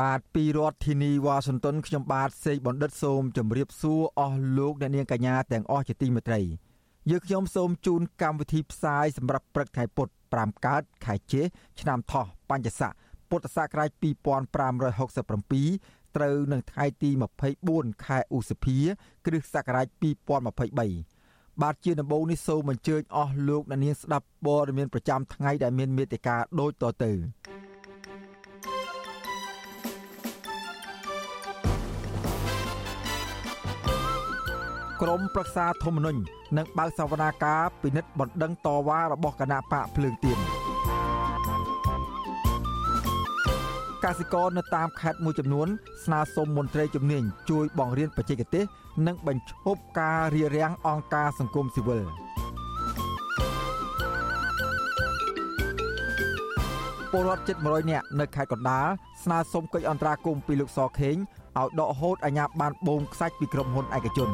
បាទពីរដ្ឋធានីវ៉ាស៊ីនតោនខ្ញុំបាទសេកបណ្ឌិតសូមជម្រាបសួរអស់លោកអ្នកនាងកញ្ញាទាំងអស់ជាទីមេត្រីយើខ្ញុំសូមជូនកម្មវិធីផ្សាយសម្រាប់ព្រឹកថ្ងៃពុទ្ធ5កើតខែជេឆ្នាំថោះបញ្ញស័កពុទ្ធសករាជ2567ត្រូវនឹងថ្ងៃទី24ខែឧសភា គ្រិស្តសករាជ2023បាទជាដំបូងនេះសូមអញ្ជើញអស់លោកអ្នកនាងស្ដាប់ព័ត៌មានប្រចាំថ្ងៃដែលមានមេត្តាដូចតទៅ ក្រមប្រឹក្សាធម្មនុញ្ញនឹងបើកសវនាការពិនិត្យបណ្ដឹងតវ៉ារបស់គណៈបកភ្លើងទៀនកសិករនៅតាមខេត្តមួយចំនួន ស្នើសុំមន្ត្រីជំនាញជួយបង្រៀនបច្ចេកទេស និងបញ្ឈប់ការរារាំងអង្គការសង្គមស៊ីវិលពលរដ្ឋជិត100នាក់នៅខេត្តកណ្ដាលស្នើសុំកិច្ចអន្តរាគមន៍ពីលោកសខេងឲ្យដកហូតអាជ្ញាប័ណ្ណបូមខ្សាច់ពីក្រុមហ៊ុនឯកជន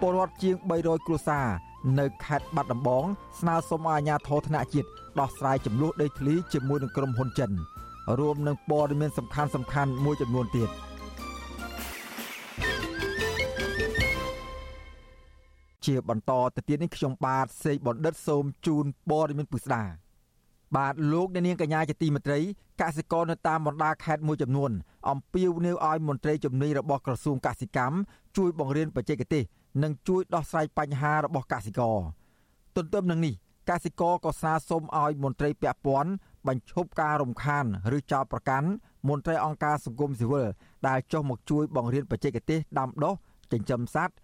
ពលរដ្ឋជាង300គ្រួសារនៅខេត្តបាត់ដំបងស្នើសុំឲ្យអាជ្ញាធរថ្នាក់ជាតិដោះស្រាយចំនួនដីធ្លីជាមួយនឹងក្រុមហ៊ុនចិនរួមនឹងព័ត៌មានសំខាន់សំខាន់មួយចំនួនទៀតជាបន្តទៅទៀតនេះខ្ញុំបាទសេកបណ្ឌិតសូមជូនព័ត៌មានពិស្ដាបាទលោកអ្នកនាងកញ្ញាជាទីមេត្រីកសិករនៅតាមបណ្ដាខេត្តមួយចំនួនអំពាវនាវឲ្យមន្ត្រីជំនាញរបស់ក្រសួងកសិកម្មជួយបង្រៀនបច្ចេកទេស និងជួយដោះស្រាយបញ្ហារបស់កសិករទន្ទឹមនឹងនេះកសិករក៏ស្នើសុំឲ្យមន្ត្រីពាក់ព័ន្ធបញ្ឈប់ការរំខាន ឬចោទប្រកាន់មន្ត្រីអង្គការសង្គមស៊ីវិលដែលចុះមកជួយបង្រៀនបច្ចេកទេសដាំដុះចិញ្ចឹមសត្វ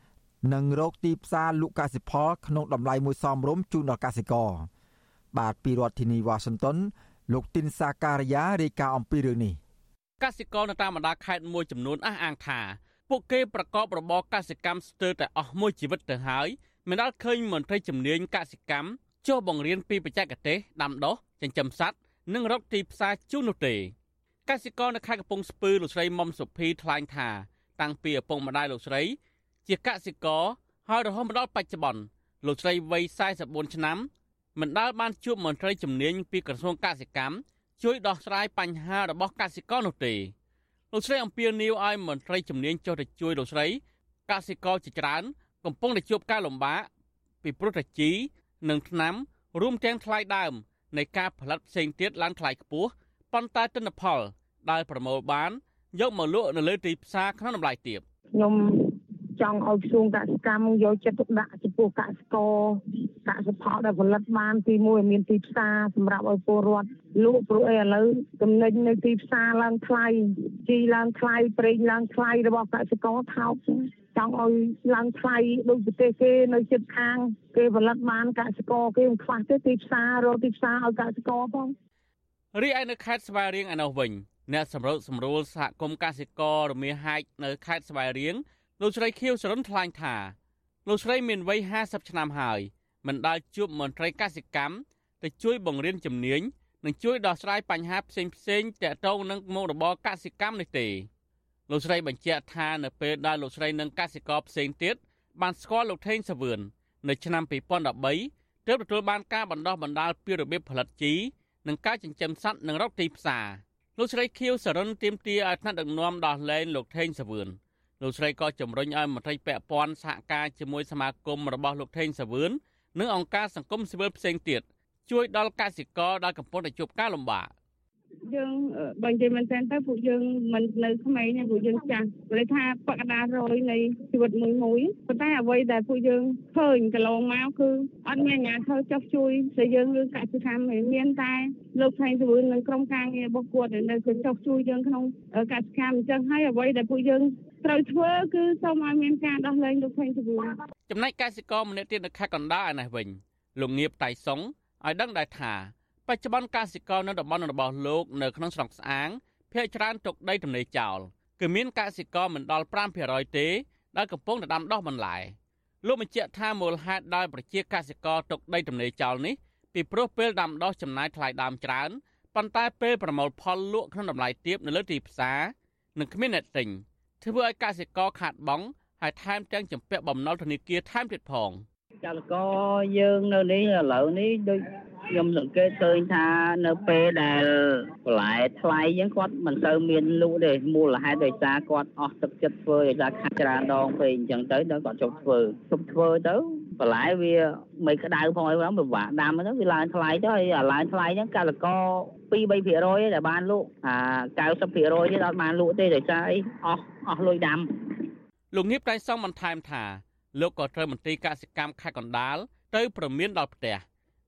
និងរកទីផ្សារលក់កសិផលក្នុងតម្លៃមួយសមរម្យជូនដល់កសិករបាទពីរដ្ឋធានីវ៉ាស៊ីនតោនលោកទីនសាការីយ៉ារាយការណ៍អំពីរឿងនេះកសិករនៅតាមបណ្ដាខេត្តមួយចំនួនអះអាងថា ពួកគេប្រកបរបរកសិកម្មស្ទើរតែអស់មួយជីវិតទៅហើយមិនដាល់ឃើញមន្ត្រីជំនាញកសិកម្មចុះបង្រៀនពីបច្ចេកទេសដាំដុះចិញ្ចឹមសត្វនិងរកទីផ្សារជូននោះទេកសិករនៅខេត្តកំពង់ស្ពឺលោកស្រីមុំសុភីថ្លែងថា តាំងពីឪពុកម្ដាយលោកស្រី ជាកសិករហើយរហូតមកដល់បច្ចុប្បន្នលោកស្រីវ័យ44ឆ្នាំមិនដាល់បានជួបមន្ត្រីជំនាញពីក្រសួងកសិកម្មជួយដោះស្រាយបញ្ហារបស់កសិករនោះទេ លោកស្រីអំពាវនាវឲ្យមន្ត្រីជំនាញចុះទៅជួយលោកស្រីកសិករជាច្រើន កំពុងតែជួបការលំបាកពីព្រោះតាជីនិងថ្នាំ រួមទាំងថ្លៃដើម នៃការផលិតផ្សេងទៀតឡើងថ្លៃខ្ពស់ប៉ុន្តែទិន្នផល ដែលប្រមូលបានយកមកលក់នៅលើទីផ្សារក្នុងតម្លៃទាបខ្ញុំ ចង់ឲ្យក្រសួងកសិកម្មយកចិត្តទុកដាក់ចំពោះកសិករកសិផលដែលផលិតបានទីមួយមានទីផ្សារសម្រាប់ឲ្យពលរដ្ឋលក់ព្រោះអីឥឡូវចំណេញនៅទីផ្សារឡើងថ្លៃជីឡើងថ្លៃប្រេងឡើងថ្លៃរបស់កសិករថោកចង់ឲ្យឡើងថ្លៃដូចប្រទេសគេនៅជិតខាង គេផលិតបានកសិករគេមិនខ្វះទេទីផ្សាររកទីផ្សារឲ្យកសិករផងរីឯនៅខេត្តស្វាយរៀងឯនោះវិញអ្នកសម្រុកសម្រួលសហគមន៍កសិកររមៀហែកនៅខេត្តស្វាយរៀង លោកស្រីខៀវសរុនថ្លែងថាលោកស្រីមានវ័យ50ឆ្នាំហើយមិនដាល់ជួបមន្ត្រីកសិកម្មទៅជួយបង្រៀនជំនាញនិងជួយដោះស្រាយបញ្ហាផ្សេងផ្សេងទាក់ទងនឹងមុខរបរកសិកម្មនេះទេលោកស្រីបញ្ជាក់ថានៅពេលដែលលោកស្រីនិងកសិករផ្សេងទៀតបានស្គាល់លោកថេងសាវឿននៅឆ្នាំ2013ទើបទទួលបានការបណ្ដោះបណ្ដាលពីរបៀបផលិតជីនិងការចិញ្ចឹមសត្វនិងរកទីផ្សារលោកស្រីខៀវសរុនទៀមទាឲ្យថ្នាក់ដឹកនាំដោះលែងលោកថេងសាវឿន លោកស្រីក៏ជំរុញឲ្យមន្ត្រីពាក់ព័ន្ធសហការជាមួយសមាគមរបស់លោកថេងសាវឿននិងអង្គការសង្គមស៊ីវិលផ្សេងទៀតជួយដល់កសិករដែលកំពុងតែជួបការលំបាកយើងបើនិយាយមែនទែនទៅពួកយើងមិននៅក្មេងទេពួកយើងចាស់ព្រោះថាបកដារយនៃជីវិតមួយមួយប៉ុន្តែអ្វីដែលពួកយើងឃើញកន្លងមកគឺអត់មានអាជ្ញាធរចុះជួយតែយើងរឿងកសិកម្មមានតែលោកថៃសវឿននិងក្រុមការងាររបស់គាត់នៅគឺចុះជួយយើងក្នុងកសិកម្មអញ្ចឹងហើយអ្វីដែលពួកយើងត្រូវធ្វើគឺសូមឲ្យមានការដោះលែងលោកថេងសវឿនចំណែកកសិករម្នាក់ទៀតនៅខេត្តកណ្ដាលឯនេះវិញលោកងៀបតៃសុងឲ្យដឹងដែរថាបច្ចុប្បន្នកសិករនៅតំបន់របស់លោកនៅក្នុងស្រុកស្អាងភាគច្រើនទុកដីទំនេរចោលគឺមានកសិករមិនដល់5%ទេដែលកំពុងតែដាំដុះបន្លែលោកបញ្ជាក់ថាមូលហេតុដែលប្រជាកសិករទុកដីទំនេរចោលនេះពីព្រោះពេលដាំដុះចំណាយថ្លៃដើមច្រើនប៉ុន្តែពេលប្រមូលផលលក់ក្នុងតម្លៃទាបនៅលើទីផ្សារនឹងគ្មានអ្នកទិញ ធ្វើឲ្យកសិករខាតបង់ហើយថែមទាំងចម្ពាក់បំណុលធនាគារថែមទៀតផងកសិករយើងនៅនេះឥឡូវនេះដូចខ្ញុំសង្កេតឃើញថានៅពេលដែលបន្លែថ្លៃអញ្ចឹងគាត់មិនសូវមានលក់ទេមូលហេតុដោយសារគាត់អស់ទឹកចិត្តធ្វើដោយសារខាត់ច្រើនដងពេកអញ្ចឹងទៅដល់គាត់ជប់ធ្វើជប់ធ្វើទៅបន្លែវាមិនក្តៅផងអីផងពិបាកដាំទៅវាឡើងថ្លៃទៅហើយឡើងថ្លៃហ្នឹងកសិករ 2 3%ទេដែលបានលក់អា90%ទៀតអត់បានលក់ទេដោយសារអីអស់អស់លុយដាំលោកងៀបតែសងបន្ថែមថាលោកក៏ត្រូវមន្ត្រីកសិកម្មខេត្តកណ្ដាលទៅប្រមានដល់ផ្ទះ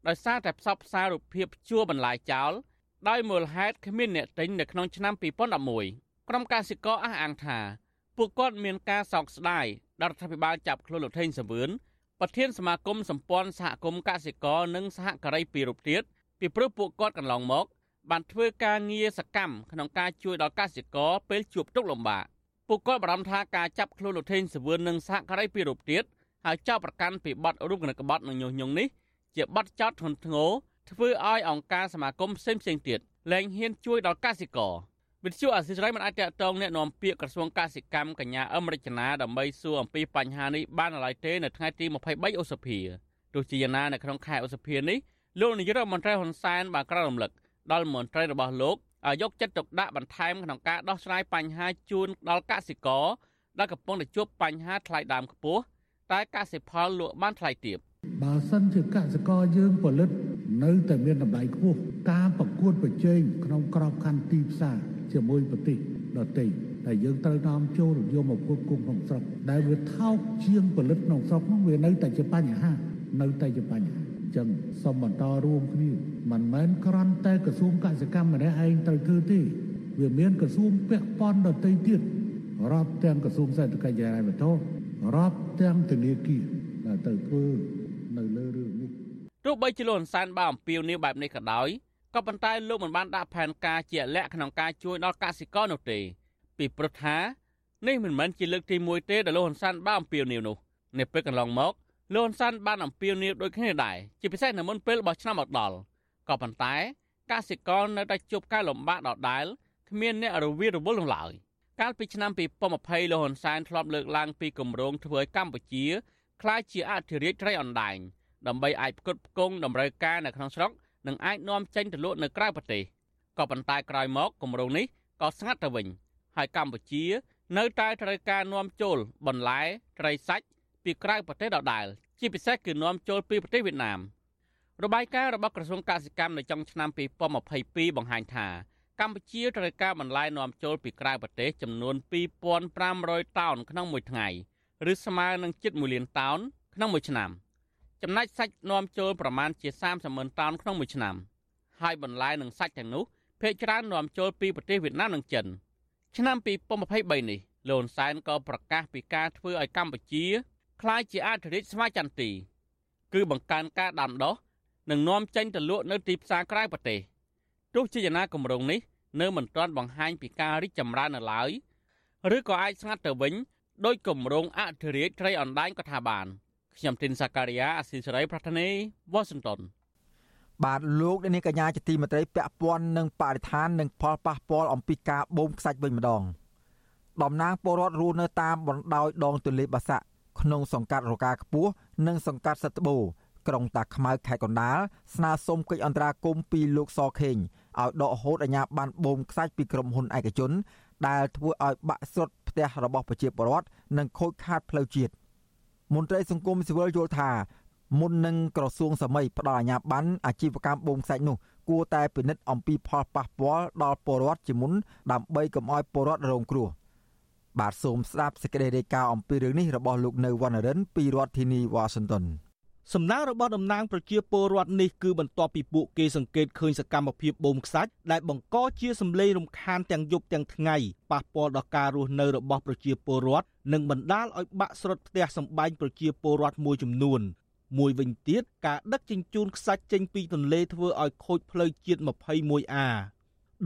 ដោយសារតែផ្សព្វផ្សាយរូបភាពជួបន្លាយចោលដោយមូលហេតុគ្មានអ្នកទិញនៅក្នុងឆ្នាំ2011ក្រុមកសិករអះអាងថាពួកគាត់មានការសោកស្ដាយដល់រដ្ឋាភិបាលចាប់ខ្លួនលោកថេងសវឿនប្រធានសមាគមសម្ព័ន្ធសហគមន៍កសិករនិងសហការីពីរូបទៀតពីព្រោះពួកគាត់កន្លងមក បានធ្វើការងារសកម្មក្នុងការជួយដល់កសិករពេលជួបទុក្ខលំបាកពួកគាត់បារម្ភថាការចាប់ខ្លួនលោកថេងសវឿននិងសហការីពីរូបទៀតហើយចោទប្រកាន់ពីបទរូបគណក្បត់និងញុះញង់នេះជាបទចោទធ្ងន់ធ្ងរធ្វើឲ្យអង្គការសមាគមផ្សេងផ្សេងទៀតលែងហ៊ានជួយដល់កសិករវិទ្យុអសិរ័យមិនអាចតតងแนะនាំពាក្យក្រសួងកសិកម្មកញ្ញាអឹមរចនាដើម្បីសួរអំពីបញ្ហានេះបានឡើយទេនៅថ្ងៃទី23ឧសភាទោះជាយ៉ាងណានៅក្នុងខែឧសភានេះលោកនាយករដ្ឋមន្ត្រីហ៊ុនសែនបានក្រៅរំលឹក ដល់មន្ត្រីរបស់លោកឲ្យយកចិត្តទុកដាក់បន្ថែមក្នុងការដោះស្រាយបញ្ហាជូនដល់កសិករដែលកំពុងតែជួបបញ្ហាថ្លៃដើមខ្ពស់តែកសិផលលក់បានថ្លៃទាបបើសិនជាកសិករយើងផលិតនៅតែមានតម្លៃខ្ពស់ការប្រកួតប្រជែងក្នុងក្របខ័ណ្ឌទីផ្សារជាមួយប្រទេសដទៃតែយើងត្រូវនាំចូលយកមកគ្រប់គ្រងក្នុងស្រុកដែលវាថោកជាងផលិតក្នុងស្រុកនោះវានៅតែជាបញ្ហានៅតែជាបញ្ហា ចឹងសូមបន្តរួមគ្នាមិនមែនគ្រាន់តែក្រសួងកសិកម្មម្នាក់ឯងត្រូវធ្វើទេវាមានក្រសួងពាក់ព័ន្ធដទៃទៀតរាប់ទាំងក្រសួងសេដ្ឋកិច្ចហិរញ្ញវត្ថុរាប់ទាំងធនាគារដែលទៅធ្វើនៅលើរឿងនេះទោះបីជាលោកហ៊ុនសែនបានអំពាវនាវបែបនេះក៏ដោយក៏ប៉ុន្តែលោកមិនបានដាក់ផែនការជាក់លាក់ក្នុងការជួយដល់កសិករនោះទេ ពីព្រោះថានេះមិនមែនជាលើកទី1ទេដែលលោកហ៊ុនសែនបានអំពាវនាវនោះនៅពេលកន្លងមក លោកហ៊ុនសែនបានអំពាវនាវដូចគ្នាដែរជាពិសេសនៅមុនពេលបោះឆ្នោតមកដល់ក៏ប៉ុន្តែកសិករនៅតែជួបការលំបាកដដែលគ្មានអ្នករវីរវល់នោះឡើយកាលពីឆ្នាំ2020លោកហ៊ុនសែនធ្លាប់លើកឡើងពីគម្រោងធ្វើឲ្យកម្ពុជាក្លាយជាអធិរាជត្រីអណ្ដែងដើម្បីអាចផ្គត់ផ្គង់តម្រូវការនៅក្នុងស្រុកនិងអាចនាំចេញទៅលក់នៅក្រៅប្រទេសក៏ប៉ុន្តែក្រោយមកគម្រោងនេះក៏ស្ងាត់ទៅវិញហើយកម្ពុជា នៅតែត្រូវការនាំចូលបន្លែត្រីសាច់ ពីក្រៅប្រទេសដដែលជាពិសេសគឺនាំចូលពីប្រទេសវៀតណាមរបាយការណ៍របស់ក្រសួងកសិកម្មនៅចុងឆ្នាំ2022បង្ហាញថាកម្ពុជាត្រូវការបន្លែនាំចូលពីក្រៅប្រទេសចំនួន2500តោនក្នុងមួយថ្ងៃឬស្មើនឹងជិត1លានតោនក្នុងមួយឆ្នាំចំណែកសាច់នាំចូលប្រមាណជា30ម៉ឺនតោនក្នុងមួយឆ្នាំហើយបន្លែនិងសាច់ទាំងនោះភាគច្រើននាំចូលពីប្រទេសវៀតណាមនិងចិនឆ្នាំ2023នេះលន់សែនក៏ប្រកាសពីការធ្វើឲ្យកម្ពុជា ក្លាយជាអធិរាជស្វ័យចន្ទទីគឺបង្កើនការដាំដុះនិងនាំចេញទៅលក់នៅទីផ្សារក្រៅប្រទេសទោះជាយ៉ាងណាគម្រោងនេះនៅមិនទាន់បង្ហាញពីការរីកចម្រើននៅឡើយឬក៏អាចស្ងាត់ទៅវិញដោយគម្រោងអធិរាជត្រីអណ្ដែងក៏ថាបានខ្ញុំទីនសាការីយ៉ាអស៊ីសេរីប្រធានីវ៉ាស៊ីនតោនបាទលោកនាងកញ្ញាជាទីមេត្រីពាក់ព័ន្ធនឹងបរិស្ថាននិងផលប៉ះពាល់អំពីការបូមខ្សាច់វិញម្ដងតំណាងពលរដ្ឋរស់នៅតាមបណ្ដោយដងទន្លេបាសាក់ ក្នុងសង្កាត់រកាខ្ពស់និងសង្កាត់សិទ្ធិបូក្រុងតាខ្មៅខេត្តកណ្ដាលស្នើសុំកិច្ចអន្តរាគមន៍ពីលោកសខេងឲ្យដកហូតអាញាបានបូមខ្សាច់ពីក្រុមហ៊ុនឯកជន ដែលធ្វើឲ្យបាក់ស្រុតផ្ទះរបស់ប្រជាពលរដ្ឋនិងខូចខាតផ្លូវជាតិមន្ត្រីសង្គមស៊ីវិលយល់ថាមុននឹងក្រសួងសម័យផ្ដល់អាជ្ញាប័ណ្ណអាជីវកម្មបូមខ្សាច់នោះគួរតែពិនិត្យអំពីផលប៉ះពាល់ដល់ពលរដ្ឋជាមុនដើម្បីកុំឲ្យពលរដ្ឋរងគ្រោះ បាទសូមស្ដាប់សេចក្តីរាយការណ៍អំពីរឿងនេះរបស់លោកនៅវណ្ណរិនពីរដ្ឋធានីវ៉ាស៊ីនតោនសំណើរបស់តំណាងប្រជាពលរដ្ឋនេះគឺបន្ទាប់ពីពួកគេសង្កេតឃើញសកម្មភាពបូមខ្សាច់ដែលបង្កជាសម្លេងរំខានទាំងយប់ទាំងថ្ងៃប៉ះពាល់ដល់ការរស់នៅរបស់ប្រជាពលរដ្ឋនិងបណ្ដាលឲ្យបាក់ស្រុតផ្ទះសម្បែងប្រជាពលរដ្ឋមួយចំនួនមួយវិញទៀតការដឹកជញ្ជូនខ្សាច់ចេញពីទន្លេធ្វើឲ្យខូចផ្លូវជាតិ 21A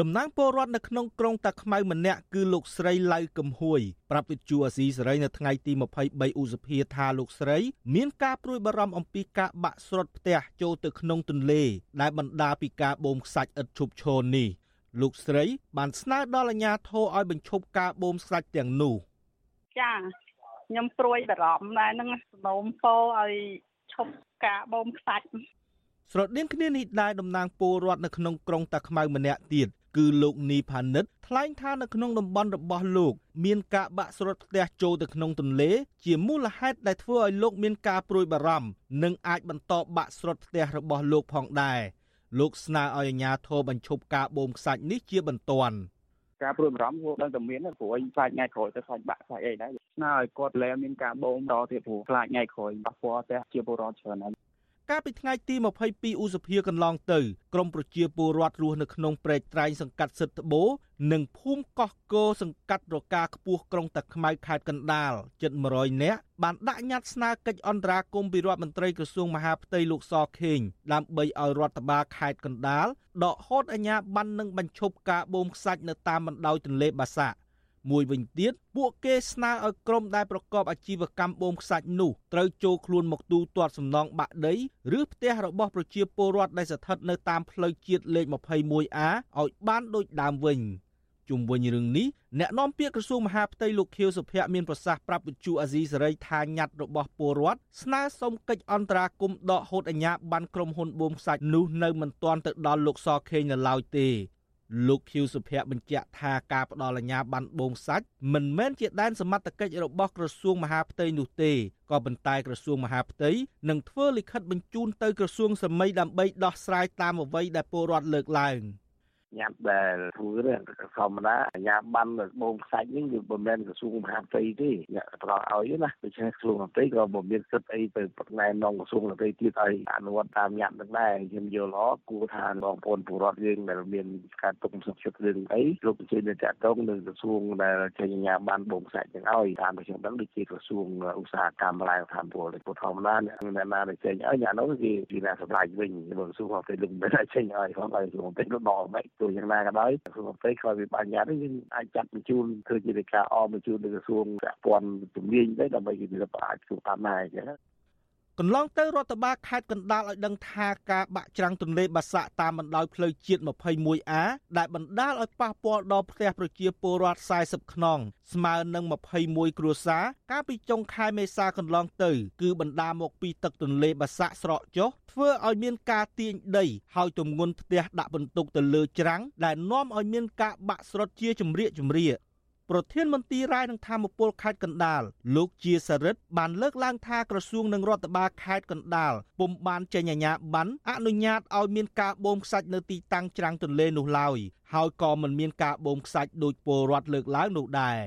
តំណាងពលរដ្ឋនៅក្នុងក្រុងតាខ្មៅម្នាក់គឺលោកស្រីឡៅកំហួយប្រាប់វិទ្យុអាស៊ីសេរីនៅថ្ងៃទី23ឧសភាថាលោកស្រីមានការព្រួយបារម្ភអំពីការបាក់ស្រុតផ្ទះចូលទៅក្នុងទន្លេ ដែលបណ្ដាលពីការបូមខ្សាច់ឥតឈប់ឈរនេះលោកស្រីបានស្នើដល់អាជ្ញាធរឲ្យបញ្ឈប់ការបូមខ្សាច់ទាំងនោះចាខ្ញុំព្រួយបារម្ភដែរនឹងសំណូមពរឲ្យឈប់ការបូមខ្សាច់ស្រដៀងគ្នានេះដែរតំណាងពលរដ្ឋនៅក្នុងក្រុងតាខ្មៅម្នាក់ទៀត គឺលោកនីផានិតថ្លែងថានៅក្នុងតំបន់របស់លោក មានការបាក់ស្រុតផ្ទះចូលទៅក្នុងទន្លេ ជាមូលហេតុដែលធ្វើឲ្យលោកមានការព្រួយបារម្ភនិងអាចបន្តបាក់ស្រុតផ្ទះរបស់លោកផងដែរលោកស្នើឲ្យអាជ្ញាធរបញ្ឈប់ការបូមខ្សាច់នេះជាបន្ទាន់ការព្រួយបារម្ភពួកដឹងតែមានព្រោះឯងខ្លាចថ្ងៃក្រោយទៅខ្លាចបាក់ខ្លាចអីដែរស្នើឲ្យគាត់លែមានការបូមតទៀតព្រោះខ្លាចថ្ងៃក្រោយប៉ះពាល់ផ្ទះជាពលរដ្ឋច្រើនហើយ កាលពីថ្ងៃទី22ឧសភាកន្លងទៅក្រមប្រជាពលរដ្ឋរស់នៅក្នុងព្រែកត្រែងសង្កាត់សិទ្ធិបូនិងភូមិកោះគោសង្កាត់រកាខ្ពស់ក្រុងតាខ្មៅខេត្តកណ្ដាលជិត100នាក់បានដាក់ញត្តិស្នើកិច្ចអន្តរាគមន៍ពីរដ្ឋមន្ត្រីក្រសួងមហាផ្ទៃលោកសខេងដើម្បីឲ្យរដ្ឋបាលខេត្តកណ្ដាលដកហូតអាជ្ញាប័ណ្ណនិងបញ្ឈប់ការបូមខ្សាច់នៅតាមបណ្ដោយទន្លេបាសាក់ មួយវិញទៀតពួកគេស្នើឲ្យក្រុមដែលប្រកបអាជីវកម្មបូមខ្សាច់នោះត្រូវចូលខ្លួនមកទូទាត់សំណងបាក់ដីឬផ្ទះរបស់ប្រជាពលរដ្ឋដែលស្ថិតនៅតាមផ្លូវជាតិលេខ 21A ឲ្យបានដូចដើមវិញជុំវិញរឿងនេះអ្នកនាំពាក្យក្រសួងមហាផ្ទៃលោកខៀវសុភ័ក្រមានប្រសាសន៍ប្រាប់វិទ្យុអាស៊ីសេរីថាញត្តិរបស់ពលរដ្ឋស្នើសុំកិច្ចអន្តរាគមន៍ដកហូតអាជ្ញាប័ណ្ណក្រុមហ៊ុនបូមខ្សាច់នោះនៅមិនទាន់ទៅដល់លោកសខេងនៅឡើយទេ លោកខៀវសុភ័ក្របញ្ជាក់ថាការផ្ដល់អាជ្ញាប័ណ្ណបូមសាច់មិនមែនជាដែនសមត្ថកិច្ចរបស់ក្រសួងមហាផ្ទៃនោះទេក៏ប៉ុន្តែក្រសួងមហាផ្ទៃនឹងធ្វើលិខិតបញ្ជូនទៅក្រសួងសម័យដើម្បីដោះស្រាយតាមអ្វីដែលពលរដ្ឋលើកឡើង។ ញ៉ាំដែលធ្វើនេះធម្មតាញ៉ាំបានបងខ្សាច់នេះវាមិនមែនក្រសួងមហាផ្ទៃទេអ្នកផ្ដល់ឲ្យណាដូច្នេះក្រសួងមហាផ្ទៃក៏មិនមានសិទ្ធិអីទៅប្រណែនាំក្រសួងមហាផ្ទៃទៀតឲ្យអនុវត្តតាមញ៉ាំនឹងដែរខ្ញុំយល់ល្អគួរថាបងប្អូនពលរដ្ឋយើងដែលមានការទុកសុខចិត្តរឿងអីលោកបញ្ជានៅតាក់ទងនឹងក្រសួងដែលចេញញ៉ាំបានបងខ្សាច់ទាំងឲ្យតាមខ្ញុំដឹងដូចជាក្រសួងឧស្សាហកម្មឡើងតាមពលរដ្ឋធម្មតាអ្នកណាដែលចេញឲ្យញ៉ាំនោះគឺពីអ្នកសម្រាប់វិញក្រសួងមហាផ្ទៃលោកមិនได้ចេញឲ្យផងឲ្យក្រសួងមហាផ្ទៃលោកដល់មិនទោះយ៉ាងណាក៏ដោយក្រសួងមន្ត្រីក្រោយពីបញ្ញត្តិយើងអាចចាត់បញ្ជូនធ្វើជាលេខាអមបញ្ជូនទៅក្រសួងពាក់ព័ន្ធជំនាញទៅដើម្បីគេវាអាចធ្វើតាមដែរអញ្ចឹងក ន្លងទៅរដ្ឋបាលខេត្តកណ្ដាលឲ្យដឹងថាការបាក់ច្រាំងទន្លេបាសាក់តាមបណ្ដោយផ្លូវជាតិ 21A ដែលបណ្ដាលឲ្យប៉ះពាល់ដល់ផ្ទះប្រជាពលរដ្ឋ40ខ្នងស្មើនឹង21គ្រួសារកាលពីចុងខែមេសាកន្លងទៅ គឺបណ្ដាលមកពីទឹកទន្លេបាសាក់ស្រកចុះធ្វើឲ្យមានការទាញដីហើយទម្ងន់ផ្ទះដាក់បន្ទុកទៅលើច្រាំងដែលនាំឲ្យមានការបាក់ស្រុតជាជំរាកជំរាក ប្រធានមន្ទីររាយនឹងធម្មពលខេត្តកណ្ដាលលោកជាសរិទ្ធបានលើកឡើងថាក្រសួងនិងរដ្ឋបាលខេត្តកណ្ដាលពុំបានចេញអាជ្ញាប័ណ្ណអនុញ្ញាតឲ្យមានការបូមខ្សាច់នៅទីតាំងច្រាំងទន្លេនោះឡើយហើយក៏មិនមានការបូមខ្សាច់ដោយពលរដ្ឋលើកឡើងនោះដែរ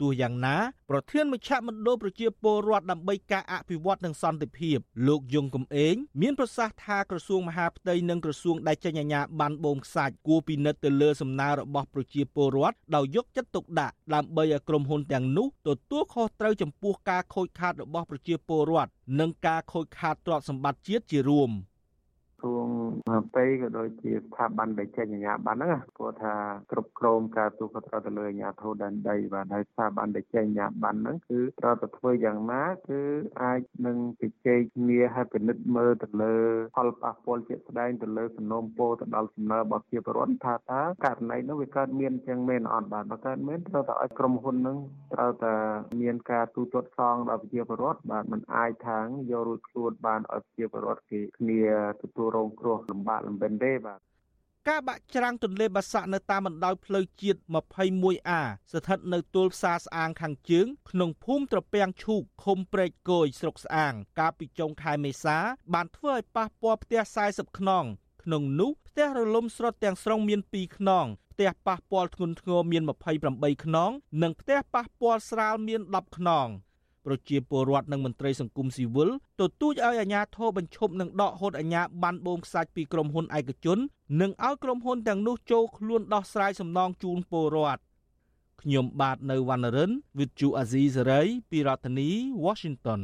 ទោះយ៉ាងណាប្រធានមជ្ឈមណ្ឌលប្រជាពលរដ្ឋដើម្បីការអភិវឌ្ឍនិងសន្តិភាពលោកយងកំឯងមានប្រសាសន៍ថាក្រសួងមហាផ្ទៃនិងក្រសួងដែលចេញអាជ្ញាប័ណ្ណបូមខ្សាច់គួរពិនិត្យទៅលើសំណើរបស់ប្រជាពលរដ្ឋដោយយកចិត្តទុកដាក់ដើម្បីឲ្យក្រុមហ៊ុនទាំងនោះទទួលខុសត្រូវចំពោះការខូចខាតរបស់ប្រជាពលរដ្ឋនិងការខូចខាតទ្រព្យសម្បត្តិជាតិជារួម។ សួងពេក៏ដូចជាស្ថាប័នដែលចេញអាជ្ញាប័ណ្ណហ្នឹងព្រោះថាគ្រប់គ្រងការទូខុសត្រូវទៅលើអាជ្ញាធរដែនដីបាទហើយស្ថាប័នដែលចេញអាជ្ញាប័ណ្ណហ្នឹងគឺត្រូវតែធ្វើយ៉ាងណាគឺអាចនឹងជជែកគ្នាហើយពិនិត្យមើលទៅលើផលប៉ះពាល់ជាក់ស្ដែងទៅលើសំណុំពរទៅដល់សំណើរបស់ជាប្រវត្តិថាតើករណីនោះវាកើតមានចឹងមែនអត់បាទបើកើតមានត្រូវតែឲ្យក្រុមហ៊ុនហ្នឹងត្រូវតែមានការទូទាត់សងដល់ប្រជាពលរដ្ឋបាទมันអាចថាងយករួចខ្លួនបានឲ្យប្រជាពលរដ្ឋគេគ្នាទទួលរងគ្រោះលំបាកលំបិនទេបាទការបាក់ច្រាំងទន្លេបាសាក់នៅតាមបណ្ដោយផ្លូវជាតិ 21A ស្ថិតនៅទួល ផ្សារស្អាងខាងជើងក្នុងភូមិត្រពាំងឈូកឃុំព្រែកគយស្រុកស្អាង កាលពីចុងខែមេសា បានធ្វើឲ្យប៉ះពាល់ផ្ទះ40ខ្នងក្នុងនោះផ្ទះរលំស្រុតទាំងស្រុងមាន2ខ្នងផ្ទះប៉ះពាល់ធ្ងន់ធ្ងរមាន28ខ្នង និងផ្ទះប៉ះពាល់ស្រាលមាន10ខ្នង ប្រជាពលរដ្ឋនិងមន្ត្រីសង្គមស៊ីវិលទទូចឲ្យអាជ្ញាធរបញ្ឈប់និងដកហូតអាជ្ញាប័ណ្ណបូមខ្សាច់ពីក្រុមហ៊ុនឯកជននិងឲ្យក្រុមហ៊ុនទាំងនោះចូលខ្លួនដោះស្រាយសំណងជូនពលរដ្ឋខ្ញុំបាទនៅវណ្ណរិន With Chu Azizi Saray ពីរដ្ឋធានី Washington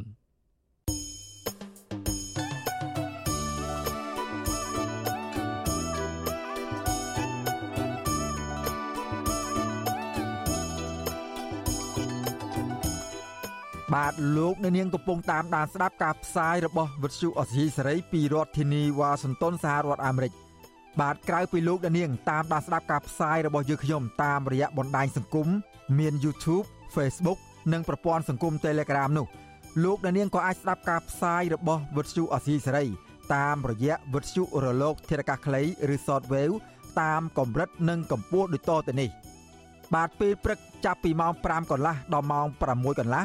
បាទលោកអ្នកនាងកំពុងតាមដានស្ដាប់ការផ្សាយរបស់វិទ្យុអសីសេរីពីរដ្ឋធានីវ៉ាស៊ីនតោនសហរដ្ឋអាមេរិកបាទក្រៅពីលោកអ្នកនាងតាមដានស្ដាប់ការផ្សាយរបស់យើងខ្ញុំតាមរយៈបណ្ដាញសង្គមមាន YouTube Facebook និងប្រព័ន្ធសង្គម Telegram នោះលោកអ្នកនាងក៏អាចស្ដាប់ការផ្សាយរបស់វិទ្យុអសីសេរីតាមរយៈវិទ្យុរលកធារកាសខ្លីឬ Shortwave តាមកម្រិតនិងកម្ពស់ដូចតទៅនេះបាទពេលព្រឹកចាប់ពីម៉ោង5កន្លះដល់ម៉ោង6កន្លះ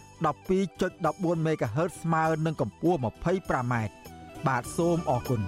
12.14 MHz ស្មើនឹងកម្ពស់ 25m បាទសូមអរគុណ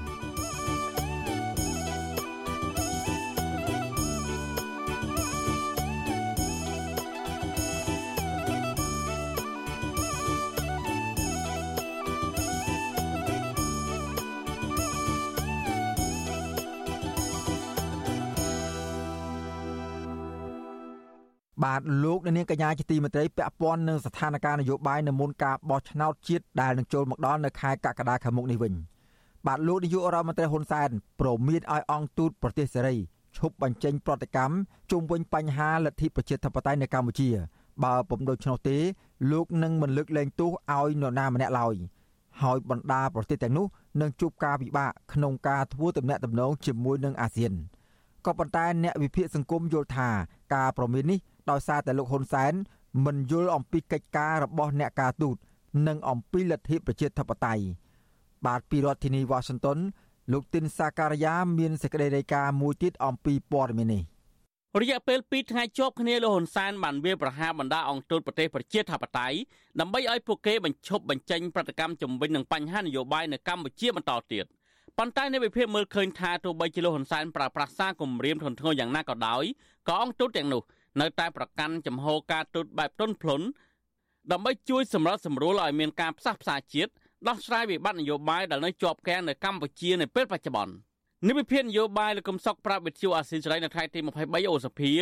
បាទលោកអ្នកនាងកញ្ញាជាទីមេត្រីពាក់ព័ន្ធនឹងស្ថានភាពនយោបាយនៅមុនការបោះឆ្នោតជាតិដែលនឹងចូលមកដល់នៅខែកក្កដាខាងមុខនេះវិញបាទលោកនាយករដ្ឋមន្ត្រីហ៊ុនសែនប្រមានឲ្យអង្គទូតប្រទេសសេរីឈប់បញ្ចេញប្រតិកម្មជុំវិញបញ្ហាលទ្ធិប្រជាធិបតេយ្យនៅកម្ពុជា បើពុំដូច្នោះទេលោកនឹងមិនលើកលែងទោសឲ្យនរណាម្នាក់ឡើយហើយបណ្ដាប្រទេសទាំងនោះនឹងជួបការពិបាកក្នុងការធ្វើទំនាក់ទំនងជាមួយនឹងអាស៊ានក៏ប៉ុន្តែអ្នកវិភាគសង្គមយល់ថាការប្រមាននេះ ដោយសារតែលោកហ៊ុនសែនមិនយល់អំពីកិច្ចការរបស់អ្នកការទូតនិងអំពីលទ្ធិប្រជាធិបតេយ្យបាទពីរដ្ឋធានីវ៉ាស៊ីនតោនលោកទីនសាការីយ៉ាមានសេចក្តីរាយការណ៍មួយទៀតអំពីព័ត៌មាននេះរយៈពេល2ថ្ងៃជាប់គ្នាលោកហ៊ុនសែនបានវាប្រហារបណ្ដាអង្គទូតប្រទេសប្រជាធិបតេយ្យដើម្បីឲ្យពួកគេបញ្ឈប់បញ្ចេញប្រតិកម្មជំវិញនឹងបញ្ហានយោបាយនៅកម្ពុជាបន្តទៀតប៉ុន្តែនៅវិភាគមើលឃើញថាទោះបីជាលោកហ៊ុនសែនប្រើប្រាស់សារគម្រាមធ្ងន់ធ្ងរយ៉ាងណាក៏ដោយក៏អង្គទូតទាំងនោះ នៅតែប្រកាន់ចំហការទូតបែបទន់ភ្លន់ដើម្បីជួយសម្របសម្រួលឲ្យមានការផ្សះផ្សាជាតិដោះស្រាយវិបត្តិនយោបាយដែលនៅជាប់គាំងនៅកម្ពុជានៅពេលបច្ចុប្បន្ននិវិភាននយោបាយលោកកំសុកប្រាប់វិទ្យុអាស៊ីសេរីនៅថ្ងៃទី23អូសភា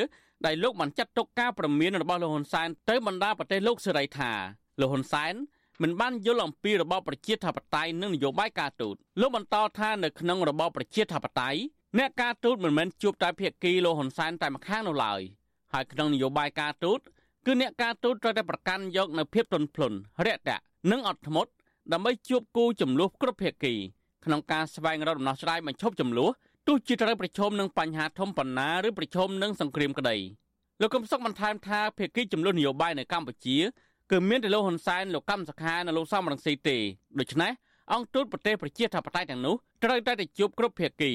ដែលលោកបានចាត់ទុកការប្រមានរបស់លោកហ៊ុនសែនទៅបណ្ដាប្រទេសលោកសេរីថាលោកហ៊ុនសែនមិនបានយល់អំពីរបបប្រជាធិបតេយ្យនិងនយោបាយការទូតលោកបន្តថានៅក្នុងរបបប្រជាធិបតេយ្យអ្នកការទូតមិនមែនជួបតែភាគីលោកហ៊ុនសែនតែម្ខាងនោះឡើយ។ ហើយក្នុងនយោបាយការទូតគឺអ្នកការទូតត្រូវតែប្រកាន់យកនៅភាពទន់ភ្លន់រាក់ទាក់និងអត់ធ្មត់ដើម្បីជួបគូចំនួនគ្រប់ភាគីក្នុងការស្វែងរកដំណោះស្រាយបញ្ឈប់ចំនួនទោះជាត្រូវប្រឈមនឹងបញ្ហាធំប៉ុណ្ណាឬប្រឈមនឹងសង្គ្រាមក្តីលោកកឹមសុខបន្ថែមថាភាគីចំនួននយោបាយនៅកម្ពុជាគឺមានតែលោកហ៊ុនសែនលោកកម្មសខានិងលោកសំរងស៊ីទេដូច្នេះអង្គទូតប្រទេសប្រជាធិបតេយ្យទាំងនោះត្រូវតែទៅជួបគ្រប់ភាគី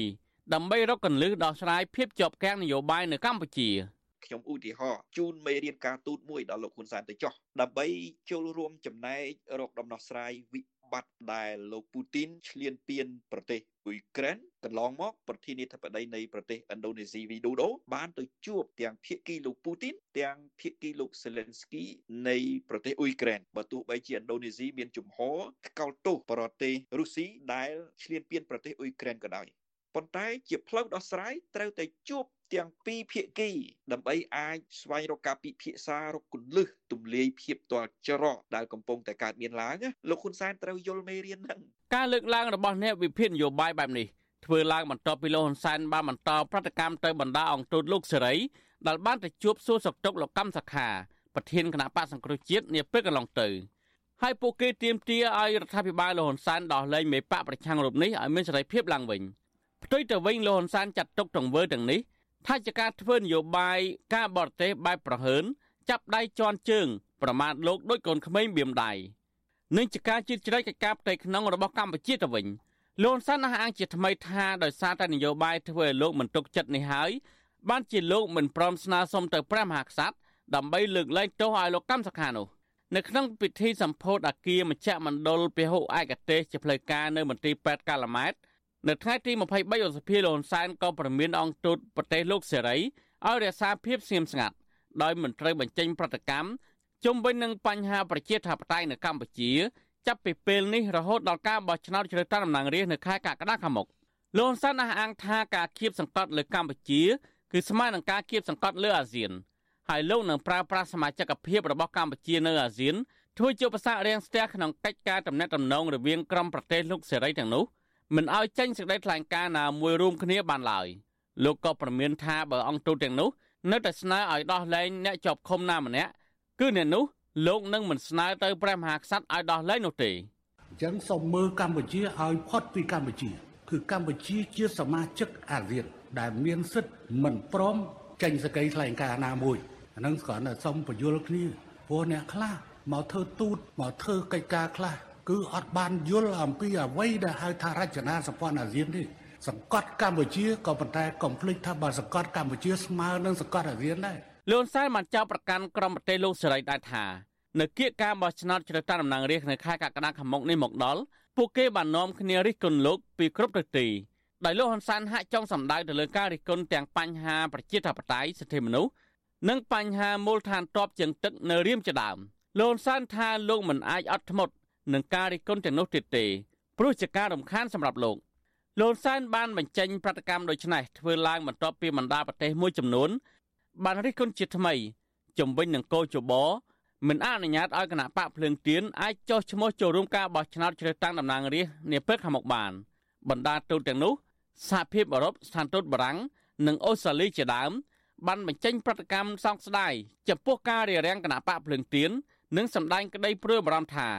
ដើម្បីរកកន្លឹះដោះស្រាយភាពជាប់គាំងនយោបាយនៅកម្ពុជា។ ខ្ញុំឧទាហរណ៍ជូនមេរៀនការទូតមួយដល់លោកហ៊ុនសែនទៅចោះដើម្បីចូលរួមចំណែករកដំណោះស្រាយវិបត្តិដែលលោកពូទីនឈ្លានពានប្រទេសអ៊ុយក្រែនកន្លងមកប្រធានាធិបតីនៃប្រទេសឥណ្ឌូនេស៊ីវីដូដូបានទៅជួបទាំងភាគីលោកពូទីនទាំងភាគីលោកសេលេនស្គីនៃប្រទេសអ៊ុយក្រែនបើទោះបីជាឥណ្ឌូនេស៊ីមានជំហរថ្កោលទោសប្រទេសរុស្ស៊ីដែលឈ្លានពានប្រទេសអ៊ុយក្រែនក៏ដោយប៉ុន្តែជាផ្លូវដោះស្រាយត្រូវតែជួប ទាំងពីរភាគីដើម្បីអាចស្វែងរកការពិភាក្សារកគន្លឹះទំលាយភាពទាល់ច្រកដែលកំពុងតែកើតមានឡើងលោកហ៊ុនសែនត្រូវយល់មេរៀនហ្នឹងការលើកឡើងរបស់អ្នកវិភាគនយោបាយបែបនេះធ្វើឡើងបន្ទាប់ពីលោកហ៊ុនសែនបានបន្តប្រតិកម្មទៅបណ្ដាអង្គទូតលោកសេរីដែលបានទៅជួបសួរសុខទុក្ខលោកកម្មសខាប្រធានគណៈបកសង្គ្រោះជាតិនាពេលកន្លងទៅហើយពួកគេទាមទារឲ្យរដ្ឋាភិបាលលោកហ៊ុនសែនដោះលែងមេបកប្រឆាំងរូបនេះឲ្យមានសេរីភាពឡើងវិញផ្ទុយទៅវិញលោកហ៊ុនសែនចាត់ទុកទង្វើទាំងនេះ ថាជាការធ្វើនយោបាយការបរទេសបែបប្រហើនចាប់ដៃជន់ជើង ប្រមាថលោកដោយកូនក្មេងបៀមដៃនិងជាការជិតជ្រែកកិច្ចការផ្ទៃក្នុងរបស់កម្ពុជាទៅវិញលោកសានអះអាងជាថ្មីថាដោយសារតែនយោបាយធ្វើឲ្យលោកមិនទុកចិត្តនេះហើយបានជាលោកមិនព្រមស្នើសុំទៅព្រះមហាក្សត្រដើម្បីលើកលែងទោសឲ្យលោកកម្មសខានោះនៅក្នុងពិធីសម្ពោធអាគារមជ្ឈមណ្ឌលពហុឯកទេសជាផ្លូវការនៅមន្ទីរពេទ្យកាឡាម៉ែត នៅថ្ងៃទី23ឧសភាលោកហ៊ុនសែនក៏ប្រមានអង្គទូតប្រទេសលោកសេរីឲ្យរក្សាភាពស្ងៀមស្ងាត់ដោយមិនត្រូវបញ្ចេញប្រតិកម្មជុំវិញនឹងបញ្ហាប្រជាធិបតេយ្យនៅកម្ពុជាចាប់ពីពេលនេះរហូតដល់ការបោះឆ្នោតជ្រើសតាំងតំណាងរាស្ត្រនៅខែកក្កដាខាងមុខលោកហ៊ុនសែនអះអាងថាការគៀបសង្កត់លើកម្ពុជាគឺស្មើនឹងការគៀបសង្កត់លើអាស៊ានហើយលោកនឹងប្រើប្រាស់សមាជិកភាពរបស់កម្ពុជានៅអាស៊ានធ្វើជាប្រសារាំងស្ទះក្នុងកិច្ចការតំណែងតំណងរវាងក្រុមប្រទេសលោកសេរីទាំងនោះ មិនឲ្យចេញសេចក្តីថ្លែងការណ៍ណាមួយរួមគ្នាបានឡើយលោកក៏ប្រមានថាបើអង្គទូតទាំងនោះនៅតែស្នើឲ្យដោះលែងអ្នកជាប់ឃុំណាម្នាក់គឺអ្នកនោះលោកនឹងមិនស្នើទៅព្រះមហាក្សត្រឲ្យដោះលែងនោះទេអញ្ចឹងសូមមើលកម្ពុជាឲ្យផុតពីកម្ពុជា គឺកម្ពុជាជាសមាជិកអាស៊ានដែលមានសិទ្ធិមិនព្រមចេញសេចក្តីថ្លែងការណ៍ណាមួយអានឹងគ្រាន់តែសុំបញ្យល់គ្នាព្រោះអ្នកខ្លះមកធ្វើទូតមកធ្វើកិច្ចការខ្លះ គឺអត់បានយល់អំពីអ្វីដែលហៅថារចនាសម្ព័ន្ធអាស៊ាននេះសង្កត់កម្ពុជាក៏ប៉ុន្តែកុំភ្លេចថាបើសង្កត់កម្ពុជាស្មើនឹងសង្កត់អាស៊ានដែរលោកសែនបានចោទប្រកាន់ក្រុមប្រទេសលោកសេរីដែរថានៅគៀកការបោះឆ្នោតជ្រើសតាំងតំណាងរាស្ត្រនៅខែកក្កដាខាងមុខនេះមកដល់ពួកគេបាននាំគ្នារិះគន់លោកពីគ្រប់ទិសទីដោយលោកហ៊ុនសែនហាក់ចង់សម្ដៅទៅលើការរិះគន់ទាំងបញ្ហាប្រជាធិបតេយ្យសិទ្ធិមនុស្សនិងបញ្ហាមូលដ្ឋានទ័ពជើងទឹកនៅរៀមជាដើមលោកហ៊ុនសែនថាលោកមិនអាចអត់ធ្មត់ នឹងការរិះគន់ទាំងនោះទៀតទេព្រោះជាការរំខានសម្រាប់លោកលោកសែនបានបញ្ចេញប្រតិកម្មដូចនេះធ្វើឡើងបន្ទាប់ពីបណ្ដាប្រទេសមួយចំនួន បានរិះគន់ជាថ្មីជំវិញនឹងកោជបមិនអនុញ្ញាតឲ្យគណៈបកភ្លើងទៀនអាចចោះឈ្មោះចូលរួមការបោះឆ្នោតជ្រើសតាំងតំណាងរាស្ត្រនាពេលខាងមុខបានបណ្ដាទូតទាំងនោះសហភាពអឺរ៉ុបស្ថានទូតបារាំងនិងអូស្ត្រាលីជាដើមបានបញ្ចេញប្រតិកម្មសោកស្ដាយចំពោះការរារាំងគណៈបកភ្លើងទៀននិងសម្ដែងក្តីព្រួយបារម្ភថា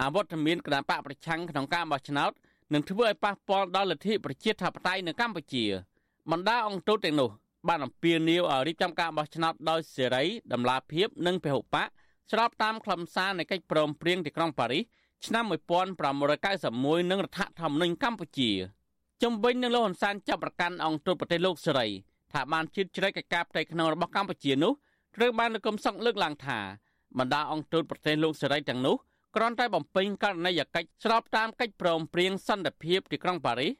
អវត្តមានគណៈបកប្រឆាំងក្នុងការបោះឆ្នោតនឹងធ្វើឲ្យប៉ះពាល់ដល់លទ្ធិប្រជាធិបតេយ្យនៅកម្ពុជាបណ្ដាអង្គទូតទាំងនោះបានអំពាវនាវឲ្យរៀបចំការបោះឆ្នោតដោយសេរីតម្លាភាពនិងពហុបកស្របតាមខ្លឹមសារនៃកិច្ចព្រមព្រៀងទីក្រុងប៉ារីសឆ្នាំ1991និងរដ្ឋធម្មនុញ្ញកម្ពុជាជំវិញនឹងលោកហ៊ុនសែនចាប់ប្រកាន់អង្គទូតប្រទេសលោកសេរីថាបានជិតជ្រែកកិច្ចការផ្ទៃក្នុងរបស់កម្ពុជានោះត្រូវបានលោកកឹមសុខលើកឡើងថាបណ្ដាអង្គទូតប្រទេសលោកសេរីទាំងនោះ គ្រាន់តែបំពេញករណីយកិច្ចស្របតាមកិច្ចព្រមព្រៀងសន្តិភាពទីក្រុងប៉ារីស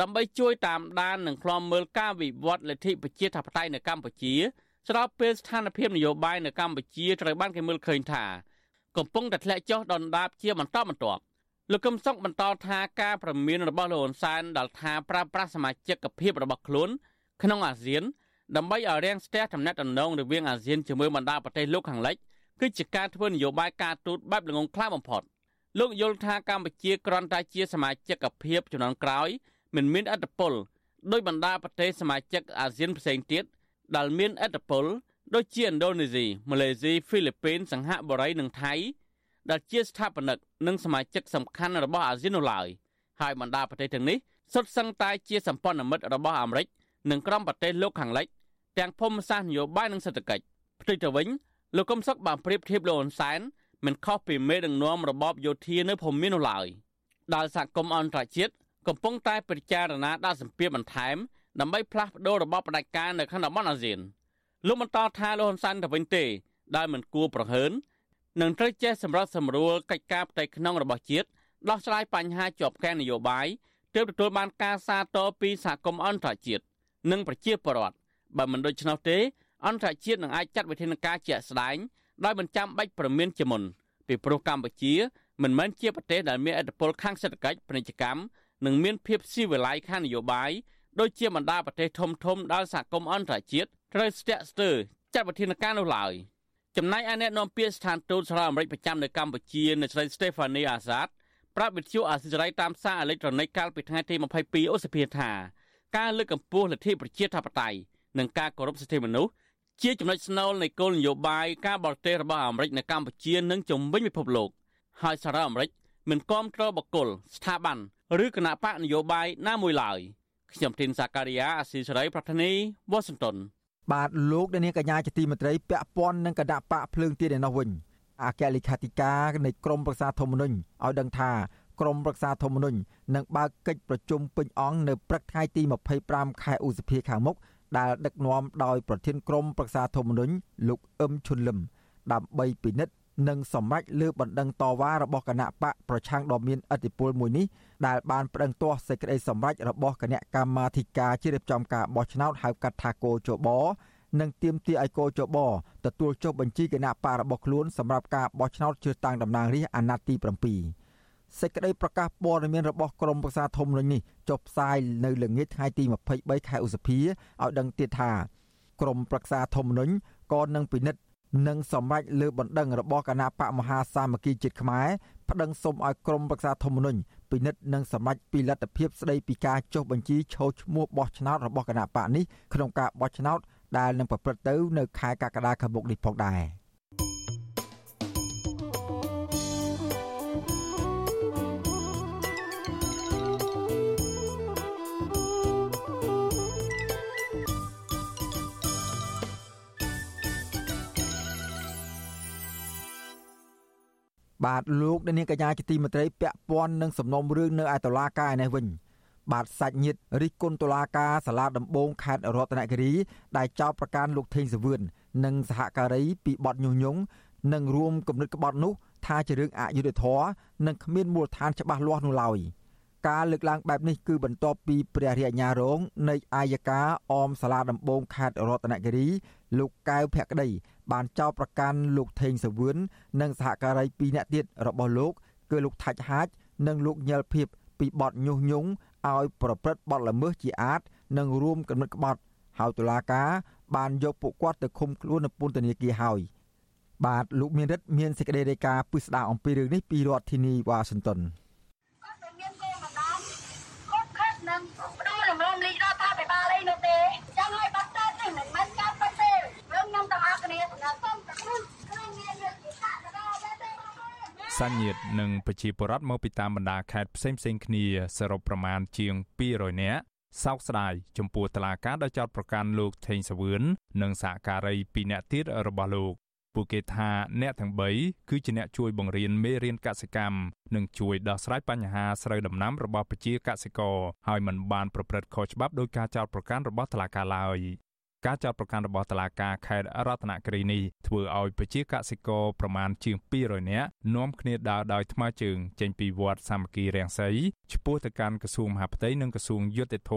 ដើម្បីជួយតាមដាននិងឃ្លាំមើលការវិវត្តលទ្ធិប្រជាធិបតេយ្យនៅកម្ពុជា ស្របពេលស្ថានភាពនយោបាយនៅកម្ពុជាត្រូវបានគេមើលឃើញថាកំពុងតែធ្លាក់ចុះដុនដាបជាបន្តបន្ទាប់លោកកឹមសុខបន្តថាការប្រមានរបស់លោកហ៊ុនសែនដល់ថាប្រើប្រាស់សមាជិកភាពរបស់ខ្លួន ក្នុងអាស៊ានដើម្បីឲ្យរាំងស្ទះទំនាក់ទំនងរវាងអាស៊ានជាមួយបណ្ដាប្រទេសលោកខាងលិច គឺជាការធ្វើនយោបាយការទូតបែបល្ងងខ្លៅបំផុតលោកយល់ថាកម្ពុជាគ្រាន់តែជាសមាជិកភាពជំនាន់ក្រោយមិនមានអធិបុលដោយបណ្ដាប្រទេសសមាជិកអាស៊ានផ្សេងទៀតដែលមានអធិបុលដូចជាឥណ្ឌូនេស៊ីម៉ាឡេស៊ីហ្វីលីពីន សង្ហបុរីនិងថៃដែលជាស្ថាបនិកនិងសមាជិកសំខាន់របស់អាស៊ាននោះឡើយហើយបណ្ដាប្រទេសទាំងនេះសុទ្ធសឹងតែជាសម្ព័ន្ធមិត្តរបស់អាមេរិកនិងក្រុមប្រទេសលោកខាងលិចទាំងភូមិសាស្ត្រនយោបាយនិងសេដ្ឋកិច្ចផ្ទុយទៅវិញ លោកកឹមសុខបានប្រៀបធៀបលោកហ៊ុនសែនមិនខុសពីមេដឹកនាំរបបយោធានៅភូមិមាននោះឡើយដែលសហគមន៍អន្តរជាតិកំពុងតែពិចារណាដាក់សម្ពាធបន្ថែមដើម្បីផ្លាស់ប្តូររបបផ្ដាច់ការនៅក្នុងតំបន់អាស៊ានលោកបន្តថាលោកហ៊ុនសែនទៅវិញទេ ដែលមិនគួរប្រហើននឹងត្រូវចេះសម្រាប់សម្រួលកិច្ចការផ្ទៃក្នុងរបស់ជាតិដោះស្រាយបញ្ហាជាប់កែននយោបាយទើបទទួលបានការសាទរពីសហគមន៍អន្តរជាតិនិងប្រជាពលរដ្ឋបើមិនដូច្នោះទេ អន្តរជាតិនឹងអាចចាត់វិធានការជាក់ស្ដែងដោយមិនចាំបាច់ប្រមានជាមុនពីព្រោះកម្ពុជាមិនមែនជាប្រទេសដែលមានឥទ្ធិពលខាងសេដ្ឋកិច្ចពាណិជ្ជកម្មនិងមានភាពស៊ីវិល័យខាងនយោបាយដូចជាបណ្ដាប្រទេសធំធំដែលសហគមន៍អន្តរជាតិត្រូវស្ទាក់ស្ទើរចាត់វិធានការនោះឡើយចំណែកឯអ្នកនាំពាក្យស្ថានទូតសហរដ្ឋអាមេរិកប្រចាំនៅកម្ពុជានៅស្រី Stephanie Azad ប្រាប់វិទ្យុអាស៊ីសេរីតាមសារអេឡិចត្រូនិកកាលពីថ្ងៃទី22ឧសភាថាការលើកកម្ពស់លទ្ធិប្រជាធិបតេយ្យនិងការគោរពសិទ្ធិមនុស្ស ជាចំណុចស្នូលនៃគោលនយោបាយការបរទេសរបស់អាមេរិកនៅកម្ពុជានិងជំវិញពិភពលោក ហើយសារ៉ាអាមេរិកមិនគាំទ្របកគលស្ថាប័នឬគណៈបកនយោបាយណាមួយឡើយខ្ញុំធីនសាការីយ៉ាអាស៊ីសេរីប្រធានីវ៉ាស៊ីនតោនបាទលោកនាងកញ្ញាជាទីមេត្រីពាក់ព័ន្ធនឹងគណៈបកភ្លើងទៀនឯនោះវិញអគ្គលេខាធិការនៃក្រមប្រឹក្សាធម្មនុញ្ញឲ្យដឹងថាក្រមប្រឹក្សាធម្មនុញ្ញនឹងបើកកិច្ចប្រជុំពេញអង្គនៅព្រឹកថ្ងៃទី25ខែឧសភាខាងមុខ ដែលដឹកនាំដោយប្រធានក្រុមប្រឹក្សាធម្មនុញ្ញលោកអឹមឈុនលឹមដើម្បីពិនិត្យនិងសម្រេចលើបណ្ដឹងតវ៉ារបស់គណៈបកប្រឆាំងដ៏មានឥទ្ធិពលមួយនេះដែលបានប្តឹងទាស់សេចក្តីសម្រេចរបស់គណៈកម្មាធិការជ្រៀបចំការបោះឆ្នោតហៅកាត់ថាគោចបនិងទាមទារឲ្យកោចបទទួលចុះបញ្ជីគណៈបករបស់ខ្លួនសម្រាប់ការបោះឆ្នោតជ្រើសតាំងតំណាងរាស្ត្រអាណត្តិទី7 សេចក្តីប្រកាសព័ត៌មានរបស់ក្រមប្រឹក្សាធម្មនុញ្ញនេះចុះផ្សាយនៅល្ងាចថ្ងៃទី23ខែឧសភាឲ្យដឹងទៀតថាក្រមប្រឹក្សាធម្មនុញ្ញក៏នឹងពិនិត្យនិងសម្រេចលើបណ្ដឹងរបស់គណៈបកមហាសាមគ្គីជាតិខ្មែរប្តឹងសុំឲ្យក្រមប្រឹក្សាធម្មនុញ្ញពិនិត្យនិងសម្រេចពីលទ្ធភាពស្ដីពីការចុះបញ្ជីឈោឈ្មោះបោះឆ្នោតរបស់គណៈបកនេះក្នុងការបោះឆ្នោតដែលនឹងប្រព្រឹត្តទៅនៅខែកក្កដាខាងមុខនេះផងដែរ។ បាទលោកនាងកញ្ញាជាទីមេត្រីពាក់ព័ន្ធនឹងសំណុំរឿងនៅឯតុលាការនេះវិញបាទសាច់ញាតិរិះគន់តុលាការសាលាដំបងខេត្តរតនគិរីដែលចោទប្រកាន់លោកថេងសវឿននិងសហការីពីបទញុះញង់និងរួមគំនិតក្បត់នោះថាជារឿងអយុត្តិធម៌និងគ្មានមូលដ្ឋានច្បាស់លាស់នោះឡើយការលើកឡើងបែបនេះគឺបន្ទាប់ពីព្រះរាជអាជ្ញារងនៃអាយកាអមសាលាដំបងខេត្តរតនគិរីលោកកៅភក្តី បានចោទប្រកាន់លោកថេងសាវឿននិងសហការី2នាក់ទៀតរបស់លោក គឺលោកថាច់ហាចនិងលោកញិលភៀបពីបទញុះញង់ឲ្យប្រព្រឹត្តបទល្មើសជាអាត និងរួមកំណត់ក្បត់ហើយតុលាការបានយកពួកគាត់ទៅឃុំខ្លួននៅពន្ធនាគារហើយបាទលោកមានរិទ្ធមានសេចក្តីរាយការណ៍ពិស្ដារអំពីរឿងនេះពីរដ្ឋធានីវ៉ាស៊ីនតោននឹងផ្ដួលរំលំលីរដ្ឋាភិបាលអីនោះទេចឹងហើយបាត់ទៅនេះមិនមែនការបាត់ទេយើងខ្ញុំទាំងអស់គ្នាសូមទទួលក្នុងមានយុទ្ធសាស្ត្រ សញ្ញិតនិងប្រជាពលរដ្ឋមកពីតាមបណ្ដាខេត្តផ្សេងផ្សេងគ្នាសរុបប្រមាណជាង200នាក់សោកស្ដាយចំពោះតឡាការដែលចោតប្រកាន់លោកថេងសវឿននិងសហការី2នាក់ទៀតរបស់លោកពួកគេថាអ្នកទាំង3គឺជាអ្នកជួយបង្រៀនមេរៀនកសិកម្មនិងជួយដោះស្រាយបញ្ហាស្រូវដំណាំរបស់ប្រជាកសិករហើយមិនបានប្រព្រឹត្តខុសច្បាប់ដោយការចោទប្រកាន់របស់តុលាការឡើយ ការចោទប្រកាន់របស់តុលាការខេត្តរតនគិរីនេះធ្វើឲ្យប្រជាកសិករប្រមាណជាង200នាក់នាំគ្នាដើរដោយថ្មើរជើងចេញពីវត្តសាមគ្គីរាំងសីឆ្ពោះទៅកាន់ក្រសួងមហាផ្ទៃនិងក្រសួងយុតិធធ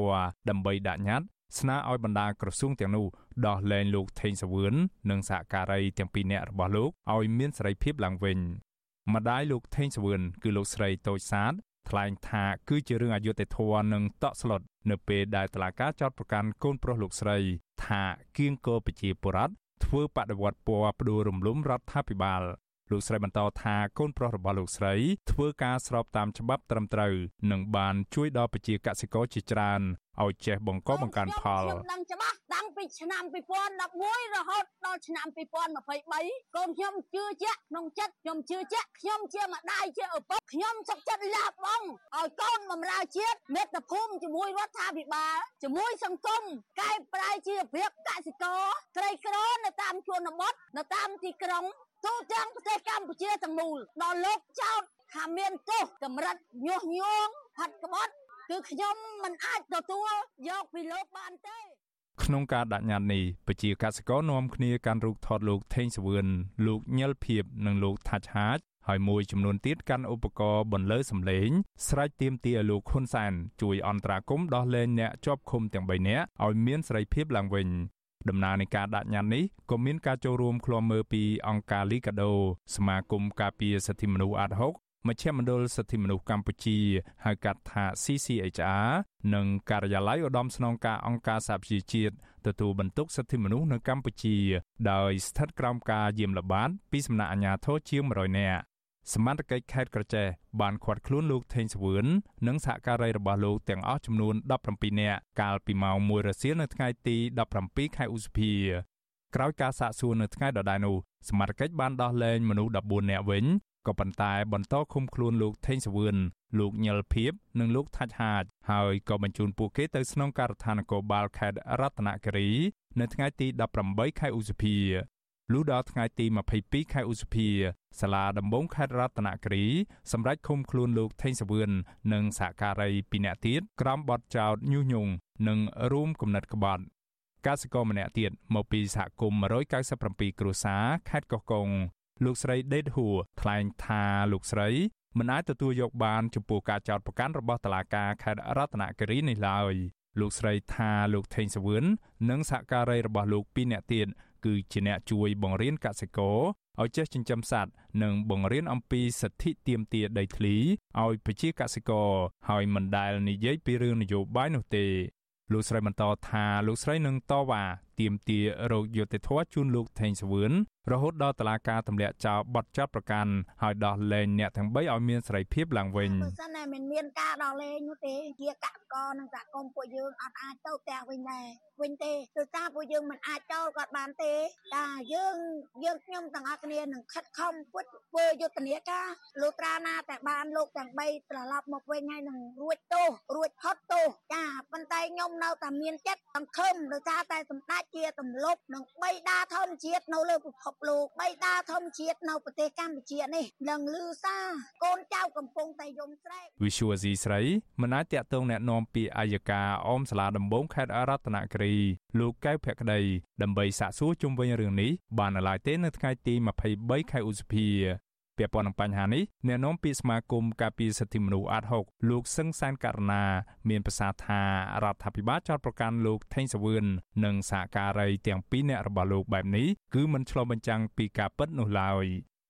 ដើម្បីដាក់ញត្តិស្នើឲ្យបណ្ដាក្រសួងទាំងនោះដោះលែងលោកថេងសាវឿននិងសហការីទាំងពីរនាក់របស់លោកឲ្យមានសេរីភាពឡើងវិញម្ដាយលោកថេងសាវឿនគឺលោកស្រីតូចសាទ ថ្លែងថាគឺជារឿងអយុត្តិធម៌និងតក់ស្លុតនៅពេលដែលតឡាការចោតប្រកាន់កូនប្រុសលោកស្រី ថាគៀងគរប្រជាពលរដ្ឋធ្វើបដិវត្តពណ៌ផ្ដួលរំលំរដ្ឋាភិបាលលោកស្រីបន្តថាកូនប្រុសរបស់លោកស្រីធ្វើការស្របតាមច្បាប់ត្រឹមត្រូវនិងបានជួយដល់ប្រជាកសិករជាច្រើនឲ្យចេះបង្កបង្កើនផលខ្ញុំដឹងច្បាស់តាំង ពីឆ្នាំ2011រហូតដល់ឆ្នាំ2023កូនខ្ញុំជឿជាក់ក្នុងចិត្តខ្ញុំជឿជាក់ខ្ញុំជាម្ដាយជាឪពុកខ្ញុំសុខចិត្តលះបង់ឲ្យកូនបម្រើជាតិមេត្តាភូមិជាមួយរដ្ឋាភិបាលជាមួយសង្គមកែប្រែជីវភាពកសិករក្រីក្រនៅតាមជនបទនៅតាមទីក្រុងទូទាំងប្រទេសកម្ពុជាទាំងមូលដល់លោកចោតថាមានទោសកម្រិតញុះញង់ផាត់ក្បត់គឺខ្ញុំមិនអាចទទួលយកពីលោកបានទេ ក្នុងការដាក់ញត្តិនេះប្រជាកសិករនាំគ្នាកាន់រូបថតលោកថេងសវឿនលោកញិលភៀបនិងលោកថាច់ហាចហើយមួយចំនួនទៀតកាន់ឧបករណ៍បន្លឺសំឡេងស្រែកទាមទារឲ្យលោកហ៊ុនសែនជួយអន្តរាគមន៍ដោះលែងអ្នកជាប់ឃុំទាំង3នាក់ឲ្យមានសេរីភាពឡើងវិញដំណើរនៃការដាក់ញត្តិនេះក៏មានការចូលរួមឃ្លាំមើលពីអង្គការលីកាដូសមាគមការពារសិទ្ធិមនុស្សអាត់ហុក មជ្ឈមណ្ឌលសិទ្ធិមនុស្សកម្ពុជាហៅកាត់ថា CCHR និងការិយាល័យឧត្តមស្នងការអង្គការសហប្រជាជាតិទទួលបន្ទុកសិទ្ធិមនុស្សនៅកម្ពុជា ដោយស្ថិតក្រោមការយាមល្បាតពីសំណាក់អាជ្ញាធរជាង100នាក់សមត្ថកិច្ចខេត្តក្រចេះបានឃាត់ខ្លួនលោកថេងសវឿននិងសហការីរបស់លោកទាំងអស់ចំនួន17នាក់កាលពីម៉ោង1រសៀលនៅថ្ងៃទី17ខែឧសភាក្រោយការសាកសួរនៅថ្ងៃដដែលនោះសមត្ថកិច្ចបានដោះលែងមនុស្ស14នាក់វិញ ក៏ប៉ុន្តែបន្តឃុំខ្លួនលោកថេងសវឿនលោកញិលភៀបនិងលោកថាច់ហាចហើយក៏បញ្ជូនពួកគេទៅស្នងការដ្ឋាននគរបាលខេត្តរតនគិរី នៅថ្ងៃទី18ខែឧសភាលុះដល់ថ្ងៃទី22ខែឧសភាសាលាដំបងខេត្តរតនគិរីសម្រេចឃុំខ្លួនលោកថេងសវឿននិងសហការី2នាក់ទៀតក្រោមបទចោទញុះញង់និងរួមគំនិតក្បត់កសិករម្នាក់ទៀតមកពីសហគមន៍197គ្រួសារខេត្តកោះកុង លោកស្រីដេតហួរថ្លែងថាលោកស្រីមិនអាចទទួលយកបានចំពោះការចោទប្រកាន់របស់តុលាការខេត្តរតនគិរីនេះឡើយលោកស្រីថាលោកថេងសវឿននិងសហការីរបស់លោកពីរនាក់ទៀតគឺជាអ្នកជួយបង្រៀនកសិករឲ្យចេះចិញ្ចឹមសត្វនិងបង្រៀនអំពីសិទ្ធិទាមទារដីធ្លីឲ្យប្រជាកសិករហើយមិនដែលនិយាយពីរឿងនយោបាយនោះទេលោកស្រីបន្តថាលោកស្រីនឹងតវ៉ាទាមទាររោគយុត្តិធម៌ជូនលោកថេងសវឿន រហូតដល់តុលាការទម្លាក់ចោលបទចោទប្រកាន់ហើយដោះលែងអ្នកទាំង3ឲ្យមានសេរីភាពឡើងវិញបើសិនតែមិនមានការដោះលែងនោះទេជាកសិករនិងសហគមន៍ពួកយើងអត់អាចទៅផ្ទះវិញដែរវិញទេដោយសារពួកយើងមិនអាចចូលគាត់បានទេតាយើងយើងខ្ញុំទាំងអស់គ្នានឹងខិតខំពុតធ្វើយុទ្ធនាការលុត្រាណាតែបានលោកទាំង3ត្រឡប់មកវិញហើយនឹងរួចទោសរួចផុតទោសចាប៉ុន្តែខ្ញុំនៅតែមានចិត្តសង្ឃឹមដោយសារតែសម្ដេចជាទម្លប់នឹងបីដាធម្មជាតិនៅលើពិភពលោកបីដាធម្មជាតិនៅប្រទេសកម្ពុជានេះនឹងលឺសារកូនចៅកំពុងតែយំស្រែក Visual C ស្រីមិនអាចតាក់ទងแนะនាំពីអាយកាអមសាលាដំបងខេត្តអរតនគិរីលោកកៅភក្តីដើម្បីសាកសួរជុំវិញរឿងនេះបាននៅឡើយទេនៅថ្ងៃទី23ខែឧសភា ពាក់ព័ន្ធនឹងបញ្ហានេះអ្នកនាំពាក្យសមាគមការពារសិទ្ធិមនុស្សអាត់ហុកលោកសឹងសានករណា មានប្រសាសន៍ថារដ្ឋាភិបាលចោទប្រកាន់លោកថេងសវឿននិងសហការីទាំងពីរនាក់របស់លោកបែបនេះគឺមិនឆ្លុះបញ្ចាំងពីការពិតនោះឡើយ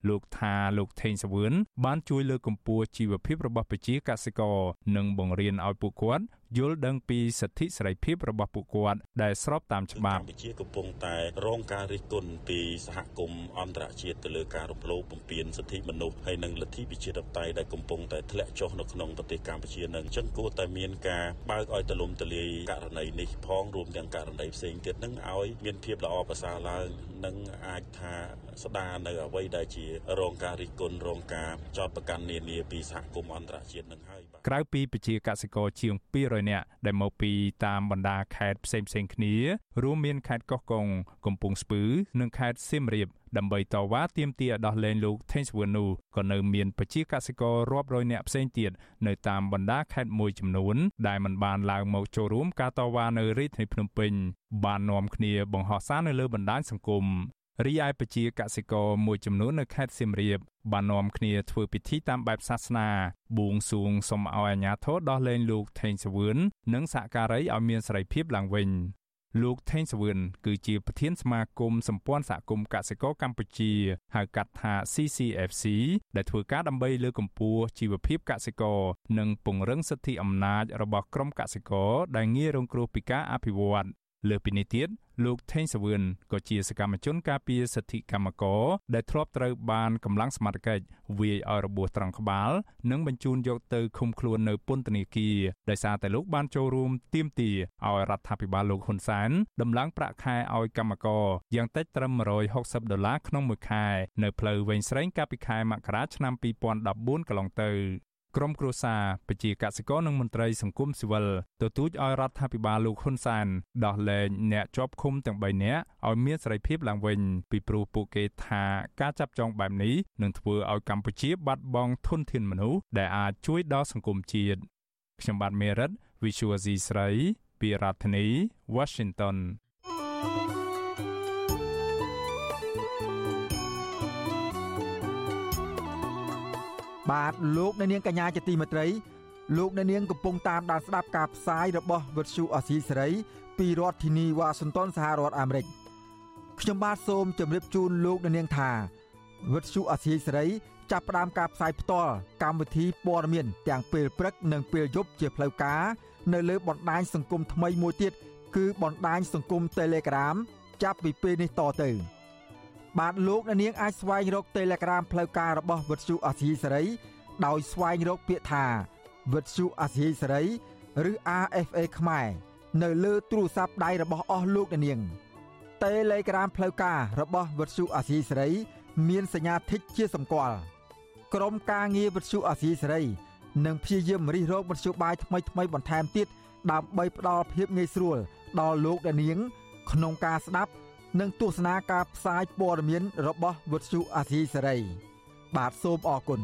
លោកថាលោកថេងសវឿនបានជួយលើកកម្ពស់ជីវភាពរបស់ប្រជាកសិករនិងបង្រៀនឲ្យពួកគាត់ យល់ដឹងពីសិទ្ធិសេរីភាពរបស់ពួកគាត់ដែលស្របតាមច្បាប់កម្ពុជាកំពុងតែរងការរិះគន់ពីសហគមន៍អន្តរជាតិទៅលើការរំលោភបំពានសិទ្ធិមនុស្សហើយនិងលទ្ធិប្រជាធិបតេយ្យដែលកំពុងតែធ្លាក់ចុះនៅក្នុងប្រទេសកម្ពុជានឹងអញ្ចឹងគួរតែមានការបើកឲ្យទលំទលាយករណីនេះផងរួមទាំងករណីផ្សេងទៀតនឹងឲ្យមានភាពល្អប្រសើរឡើងនិងអាចថាស្ដារនៅអ្វីដែលជារងការរិះគន់រងការចោទប្រកាន់នានាពីសហគមន៍អន្តរជាតិនឹងហើយក្រៅពីប្រជាកសិករជាង200នាក់ដែលមកពីតាមបណ្ដាខេត្តផ្សេងៗគ្នា រួមមានខេត្តកោះកុង កំពង់ស្ពឺ និងខេត្តសៀមរាបដើម្បីតវ៉ាទាមទារដោះលែងលោកថេងសវឿននោះក៏នៅមានប្រជាកសិកររាប់រយនាក់ផ្សេងទៀតនៅតាមបណ្ដាខេត្តមួយចំនួន ដែលមិនបានឡើងមកចូលរួមការតវ៉ានៅរាជធានីភ្នំពេញបាននាំគ្នាបង្ហោះសារនៅលើបណ្ដាញសង្គម រីឯប្រជាកសិករមួយចំនួននៅខេត្តសៀមរាបបាននាំគ្នាធ្វើពិធីតាមបែបសាសនាបួងសួងសុំឲ្យអាជ្ញាធរដោះលែងលោកថេងសវឿននិងសហការីឲ្យមានសេរីភាពឡើងវិញលោកថេងសវឿនគឺជាប្រធានសមាគមសម្ព័ន្ធសហគមន៍កសិករកម្ពុជាហៅកាត់ថា CCFC ដែលធ្វើការដើម្បីលើកកម្ពស់ជីវភាពកសិករនិងពង្រឹងសិទ្ធិអំណាចរបស់ក្រុមកសិករដែលងាយរងគ្រោះពីការអភិវឌ្ឍលើពីនេះទៀត លោកថេងសវឿនក៏ជាសកម្មជនការពារសិទ្ធិកម្មករដែលធ្លាប់ត្រូវបានកម្លាំងសមត្ថកិច្ចវាយឲ្យរបួសត្រង់ក្បាល និងបញ្ជូនយកទៅឃុំខ្លួននៅពន្ធនាគារដោយសារតែលោកបានចូលរួមទាមទារឲ្យរដ្ឋាភិបាលលោកហ៊ុនសែនដំឡើងប្រាក់ខែឲ្យកម្មករយ៉ាងតិចត្រឹម160ដុល្លារក្នុងមួយខែ នៅផ្លូវវែងស្រេងកាលពីខែមករាឆ្នាំ2014កន្លងទៅ ក្រមគ្រួសារប្រជាកសិករនិងមន្ត្រីសង្គមស៊ីវិលទទូចឲ្យរដ្ឋាភិបាលលោកហ៊ុនសែនដោះលែងអ្នកជាប់ឃុំទាំង3នាក់ឲ្យមានសេរីភាពឡើងវិញពីព្រោះពួកគេថាការចាប់ចងបែបនេះនឹងធ្វើឲ្យកម្ពុជាបាត់បង់ធនធានមនុស្សដែលអាចជួយដល់សង្គមជាតិខ្ញុំបាទមេរិត Visual C ស្រីពីរដ្ឋធានី Washington thank you បាទលោកអ្នកនាងកញ្ញាជាទីមេត្រីលោកអ្នកនាងកំពុងតាមដានស្ដាប់ការផ្សាយរបស់វិទ្យុអសីសេរីពីរដ្ឋធានីវ៉ាស៊ីនតោនសហរដ្ឋអាមេរិកខ្ញុំបាទសូមជម្រាបជូនលោកអ្នកនាងថាវិទ្យុអសីសេរីចាប់ផ្ដើមការផ្សាយផ្ទាល់កម្មវិធីព័ត៌មានទាំងពេលព្រឹកនិងពេលយប់ជាផ្លូវការនៅលើបណ្ដាញសង្គមថ្មីមួយទៀតគឺបណ្ដាញសង្គម Telegram ចាប់ពីពេលនេះតទៅ បាទលោកអ្នកនាងអាចស្វែងរក Telegram ផ្លូវការរបស់វិទ្យុអាស៊ីសេរីដោយស្វែងរកពាក្យថាវិទ្យុអាស៊ីសេរីឬ RFA ខ្មែរនៅលើទូរស័ព្ទដៃរបស់អស់លោកអ្នកនាង Telegram ផ្លូវការរបស់វិទ្យុអាស៊ីសេរី មានសញ្ញាធីកជាសម្គាល់ក្រុមការងារវិទ្យុអាស៊ីសេរីនឹងព្យាយាមរិះរោបវិទ្យុបាយថ្មីថ្មីបន្ថែមទៀតដើម្បីផ្ដល់ភាពងាយស្រួលដល់លោកអ្នកនាង ក្នុងការស្ដាប់ និងទស្សនាការផ្សាយព័ត៌មានរបស់វិទ្យុអាស៊ីសេរី បាទសូមអរគុណ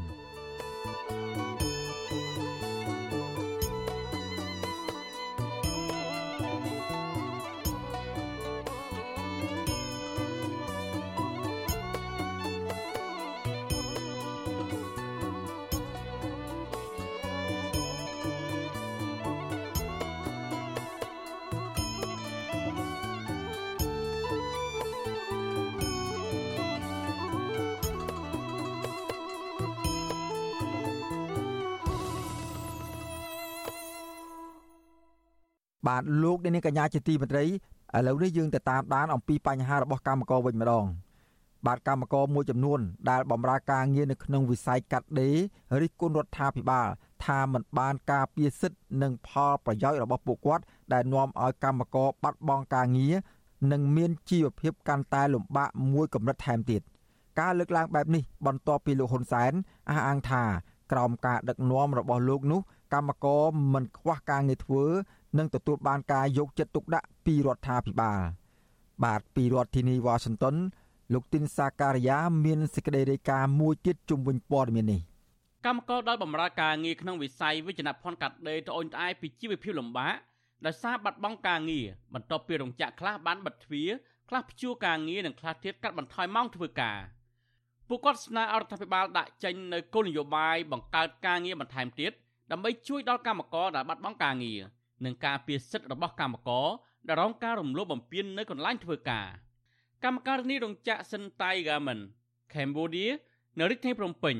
បាទលោកអ្នកនាងកញ្ញាជាទីមេត្រីឥឡូវនេះយើងទៅតាមដានអំពីបញ្ហារបស់កម្មករវិញម្ដងបាទកម្មករមួយចំនួន ដែលបម្រើការងារនៅក្នុងវិស័យកាត់ដេររិះគន់រដ្ឋាភិបាលថាមិនបានការពារសិទ្ធិនិងផលប្រយោជន៍របស់ពួកគាត់ ដែលនាំឲ្យកម្មករបាត់បង់ការងារនិងមានជីវភាពកាន់តែលំបាកមួយកម្រិតថែមទៀតការលើកឡើងបែបនេះបន្ទាប់ពីលោកហ៊ុនសែនអះអាងថាក្រោមការដឹកនាំរបស់លោកនោះកម្មករមិនខ្វះការងារធ្វើ និងទទួលបានការយកចិត្តទុកដាក់ពីរដ្ឋាភិបាលបាទពីរដ្ឋធានីវ៉ាស៊ីនតោនលោកទីនសាការីយ៉ាមានសេចក្តីរាយការណ៍មួយទៀតជុំវិញព័ត៌មាននេះកម្មករដែលបម្រើការងារក្នុងវិស័យវិជ្ជាភ័ណ្ឌកាត់ដេរត្អូញត្អែពីជីវភាពលំបាកដោយសារបាត់បង់ការងារបន្ទាប់ពីរោងចក្រខ្លះបានបិទទ្វារខ្លះព្យួរការងារនិងខ្លះទៀតកាត់បន្ថយម៉ោងធ្វើការពួកគាត់ស្នើឲ្យរដ្ឋាភិបាលដាក់ចេញនូវគោលនយោបាយបង្កើតការងារបន្ថែមទៀតដើម្បីជួយដល់កម្មករដែលបាត់បង់ការងារ និងការពារសិទ្ធិរបស់កម្មករដែលរងការរំលោភបំពាននៅកន្លែងធ្វើការកម្មការនីរោងចក្រ Sentai Garment Cambodia នៅរាជធានីភ្នំពេញ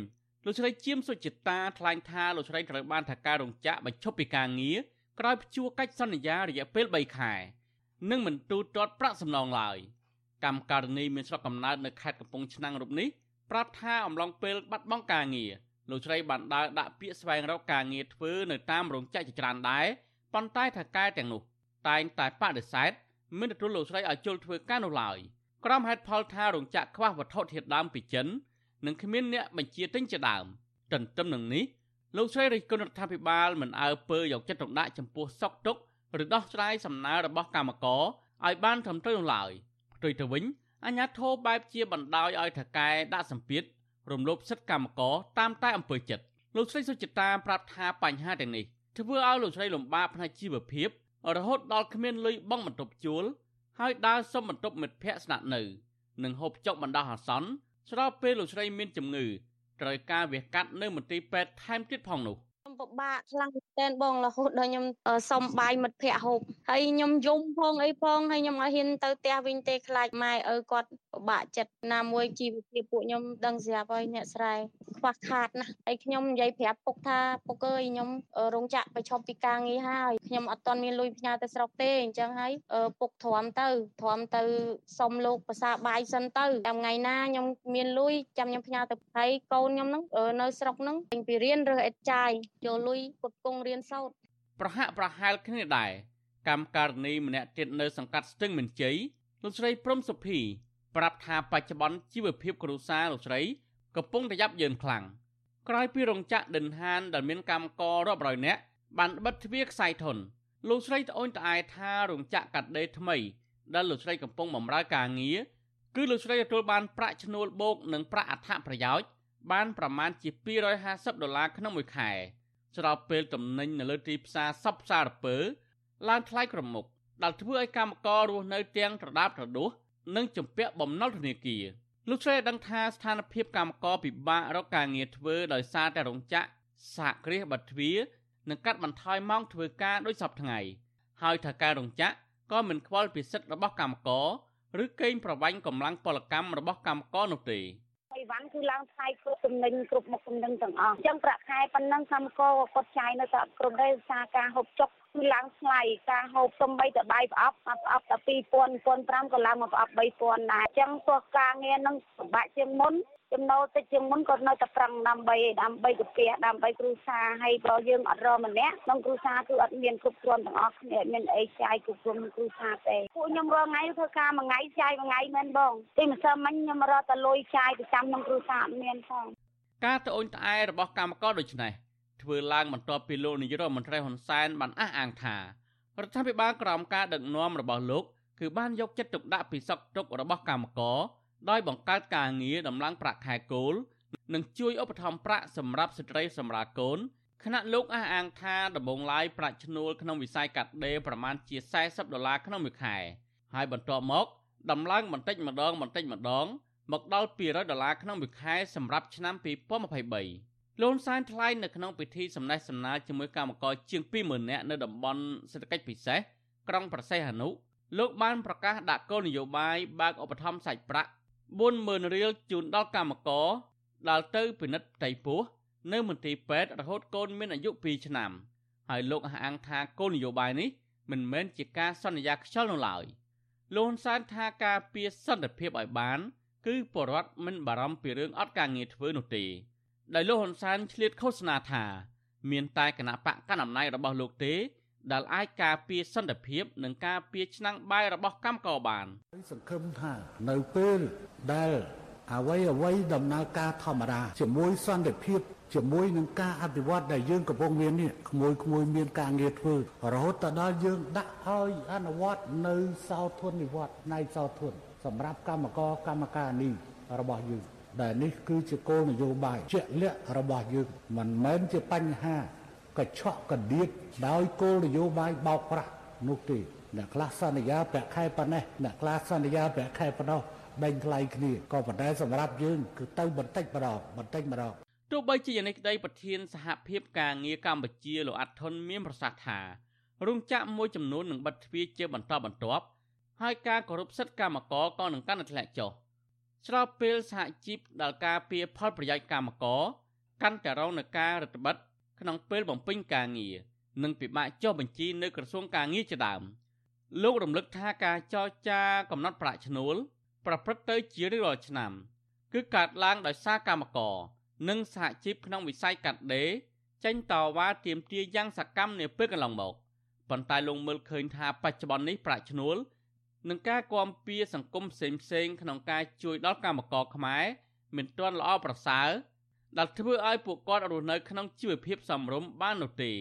លោកស្រីជាមសុចិតាថ្លែងថាលោកស្រីត្រូវបានថៅកែរោងចក្របញ្ឈប់ពីការងារក្រោយព្យួរកិច្ចសន្យារយៈពេល3ខែនិងមិនទូទាត់ប្រាក់សំណងឡើយកម្មការនីមានស្រុកកំណើតនៅខេត្តកំពង់ឆ្នាំងរូបនេះប្រាប់ថាអំឡុងពេលបាត់បង់ការងារលោកស្រីបានដើរដាក់ពាក្យស្វែងរកការងារធ្វើនៅតាមរោងចក្រជាច្រើនដែរ ប៉ុន្តែថៅកែទាំងនោះតែងតែបដិសេធមិនទទួលលោកស្រីឲ្យចូលធ្វើការនោះឡើយក្រុមហេតុផលថារោងចក្រខ្វះវត្ថុធាតុដើមពីចិននិងគ្មានអ្នកបញ្ជាទិញជាដើមទន្ទឹមនឹងនេះលោកស្រីរិះគន់រដ្ឋាភិបាលមិនអើពើយកចិត្តទុកដាក់ចំពោះសក់ទុកឬដោះស្រាយសំណើរបស់កម្មករឲ្យបានត្រឹមត្រូវនោះឡើយផ្ទុយទៅវិញអាញាធរបែបជាបណ្ដោយឲ្យថកែដាក់សម្ពាធរំលោភសិទ្ធិកម្មករតាមតែអំពើចិត្តលោកស្រីសុចិតាប្រាប់ថាបញ្ហាទាំងនេះ ធ្វើឲ្យលោកស្រីលំបាកផ្នែកជីវភាព រហូតដល់គ្មានលុយបង់បន្ទប់ជួលហើយដើរសុំបន្ទប់មិត្តភ័ក្តិស្នាក់នៅនិងហូបចុកបណ្ដោះអាសន្នស្របពេលលោកស្រីមានជំងឺត្រូវការវះកាត់នៅមន្ទីរពេទ្យថែមទៀតផងនោះខ្ញុំពិបាកខ្លាំងតែនបងរហូតដល់ខ្ញុំសុំបាយមិត្តភ័ក្តិហូបហើយខ្ញុំយំផងអីផងហើយខ្ញុំឲ្យហ៊ានទៅផ្ទះវិញទេខ្លាចម៉ែឪគាត់ពិបាកចិត្តណាមួយជីវភាពពួកខ្ញុំដឹងស្រាប់ហើយអ្នកស្រែខ្វះខាតណាស់ហើយខ្ញុំនិយាយប្រាប់ពុកថាពុកអើយខ្ញុំរោងចក្របញ្ឈប់ពីការងារហើយខ្ញុំអត់ទាន់មានលុយផ្ញើទៅស្រុកទេអញ្ចឹងហើយពុកទ្រាំទៅទ្រាំទៅសុំលោកភាសាបាយសិនទៅតាមថ្ងៃណាខ្ញុំមានលុយចាំខ្ញុំផ្ញើទៅហើយកូនខ្ញុំហ្នឹងនៅស្រុកហ្នឹងពេញពីរៀនរើសអិតចាយយកលុយពុតគង់រៀនសូត្រប្រហាក់ប្រហែលគ្នាដែរកម្មការនីម្នាក់ទៀតនៅសង្កាត់ស្ទឹងមានជ័យលោកស្រីព្រំសុភី ប្រាប់ថាបច្ចុប្បន្នជីវភាពគ្រួសារលោកស្រីកំពុងតែយ៉ាប់យ៉ឺនខ្លាំងក្រោយពីរោងចក្រដិនហានដែលមានកម្មកររាប់រយនាក់បានបិទទ្វារខ្សែធនលោកស្រីត្អូញត្អែថារោងចក្រកាត់ដេរថ្មីដែលលោកស្រីកំពុងបម្រើការងារគឺលោកស្រីទទួលបានប្រាក់ឈ្នួលបូកនិងប្រាក់អត្ថប្រយោជន៍បានប្រមាណជា250ដុល្លារក្នុងមួយខែស្របពេលតំណែងនៅលើទីផ្សារសពផ្សាររពើឡើងថ្លៃក្រមុកដែលធ្វើឲ្យកម្មកររស់នៅទាំងត្រដាបត្រដួស និងជំពាក់បំណុលធនាគារលោកស្រីដឹងថាស្ថានភាពកម្មករពិបាករកការងារធ្វើដោយសារតែរោងចក្រសហគ្រាសបាត់ទ្វារនិងកាត់បន្ថយម៉ោងធ្វើការដោយសពថ្ងៃហើយថាការរោងចក្រក៏មិនខ្វល់ពីសិទ្ធិរបស់កម្មករឬកេងប្រវ័ញ្ចកម្លាំងពលកម្មរបស់កម្មករនោះទេអីវ៉ាន់គឺឡើងថ្លៃគ្រប់ទំនិញគ្រប់មុខទំនិញទាំងអស់អញ្ចឹងប្រាក់ខែប៉ុណ្ណឹងកម្មករគាត់ចាយនៅតែអត់គ្រប់ទេសារការហូបចុក គឺឡើងថ្លៃការហូបសំបីតបាយប្រអប់ប្រអប់តែ2000 1500ក៏ឡើងមកប្រអប់3000ដែរអញ្ចឹងទោះការងារនឹងពិបាកជាងមុនចំណូលតិចជាងមុនក៏នៅតែប្រឹងដើម្បីដើម្បីកាពះដើម្បីគ្រួសារហើយបើយើងអត់រម្នាក់ក្នុងគ្រួសារគឺអត់មានគ្រប់គ្រាន់ទាំងអស់គ្នាមានអីចាយគ្រប់គ្រាន់គ្រួសារទេពួកខ្ញុំរាល់ថ្ងៃធ្វើការមួយថ្ងៃចាយមួយថ្ងៃមែនបងទីម្សិលមិញខ្ញុំរកតែលុយចាយប្រចាំក្នុងគ្រួសារអត់មានផងការត្អូញត្អែរបស់កម្មករដូចនេះ ធ្វើឡើងបន្ទាប់ពីលោកនាយករដ្ឋមន្ត្រីហ៊ុនសែនបានអះអាងថារដ្ឋាភិបាលក្រោមការដឹកនាំរបស់លោកគឺបានយកចិត្តទុកដាក់ពីសកទុករបស់កម្មករដោយបង្កើតការងារដំឡើងប្រាក់ខែគោលនិងជួយឧបត្ថម្ភប្រាក់សម្រាប់ស្ត្រីសម្រាប់កូនខណៈលោកអះអាងថាដំបងឡាយប្រាក់ឈ្នួលក្នុងវិស័យកាត់ដេរប្រមាណជា40ដុល្លារក្នុងមួយខែហើយបន្ទាប់មកដំឡើងបន្តិចម្ដងបន្តិចម្ដងមកដល់200ដុល្លារក្នុងមួយខែសម្រាប់ឆ្នាំ2023 លោកសែនថ្លែងនៅក្នុងពិធីសម្ដែងសម្ណាលជាមួយកម្មករជាង20000នាក់នៅតំបន់សេដ្ឋកិច្ចពិសេសក្រុងប្រសេះអនុលោកបានប្រកាសដាក់គោលនយោបាយបើកឧបត្ថម្ភសាច់ប្រាក់40000រៀលជូនដល់កម្មករដែលទៅពិនិត្យផ្ទៃពោះនៅមន្ទីរពេទ្យរហូតកូនមានអាយុ2ឆ្នាំហើយលោកអះអាងថាគោលនយោបាយនេះមិនមែនជាការសន្យាខ្យល់នោះឡើយលោកហ៊ុនសែនថាការពៀសន្តិភាពឲ្យបាន គឺបរដ្ឋមិនបារម្ភពីរឿងអត់ការងារធ្វើនោះទេ ដោយលោកហ៊ុនសែនឆ្លៀតឃោសនាថា មានតែគណៈបកកណ្ដាលអំណាចរបស់លោកទេ ដែលអាចការពារសន្តិភាព និងការពារឆ្នាំងបាយរបស់កម្មករបានសង្ឃឹមថានៅពេលដែលអ្វីអ្វីដំណើរការធម្មតាជាមួយសន្តិភាពជាមួយនឹងការអភិវឌ្ឍដែលយើងកំពុងមាននេះក្មួយក្មួយមានការងារធ្វើរហូតទៅដល់យើងដាក់ឲ្យអនុវត្តនៅសោធននិវត្តណៃសោធនសម្រាប់កម្មករកម្មការនេះរបស់យើង ដែលនេះគឺជាគោលនយោបាយជាក់លាក់របស់យើងមិនមែនជាបញ្ហាកញ្ឆក់កណ្ដៀតដោយគោលនយោបាយបោកប្រាស់នោះទេអ្នកខ្លះសន្យាប្រាក់ខែប៉ុណ្ណេះអ្នកខ្លះសន្យាប្រាក់ខែប៉ុណ្ណោះបែងថ្លៃគ្នាក៏ប៉ុន្តែសម្រាប់យើងគឺទៅបន្តិចម្ដងបន្តិចម្ដងទោះបីជាយ៉ាងនេះក្តីប្រធានសហភាពការងារកម្ពុជាលោកអាត់ថុនមានប្រសាសន៍ថារោងចក្រមួយចំនួននឹងបិទទ្វារជាបន្តបន្ទាប់ហើយការគោរពសិទ្ធិកម្មករក៏នឹងកាន់តែធ្លាក់ចុះ ស្របពេលសហជីពដែលការពារផលប្រយោជន៍កម្មករកាន់តែរងនឹងការរឹតបន្តឹងក្នុងពេលបំពេញការងារនិងពិបាកចុះបញ្ជីនៅក្រសួងការងារជាដើមលោករំលឹកថាការចរចាកំណត់ប្រាក់ឈ្នួល ប្រព្រឹត្តទៅជារៀងរាល់ឆ្នាំ គឺកើតឡើងដោយសារកម្មករនិងសហជីពក្នុងវិស័យកាត់ដេរចេញតវ៉ាទាមទារយ៉ាងសកម្មនាពេលកន្លងមកប៉ុន្តែលោកមើលឃើញថាបច្ចុប្បន្ននេះប្រាក់ឈ្នួល និងការគាំពៀសង្គមផ្សេងៗក្នុងការជួយដល់កម្មករខ្មែរមិនទាន់ល្អប្រសើរដែលធ្វើឲ្យពួកគាត់រស់នៅក្នុងជីវភាពសមរម្យបាននោះទេ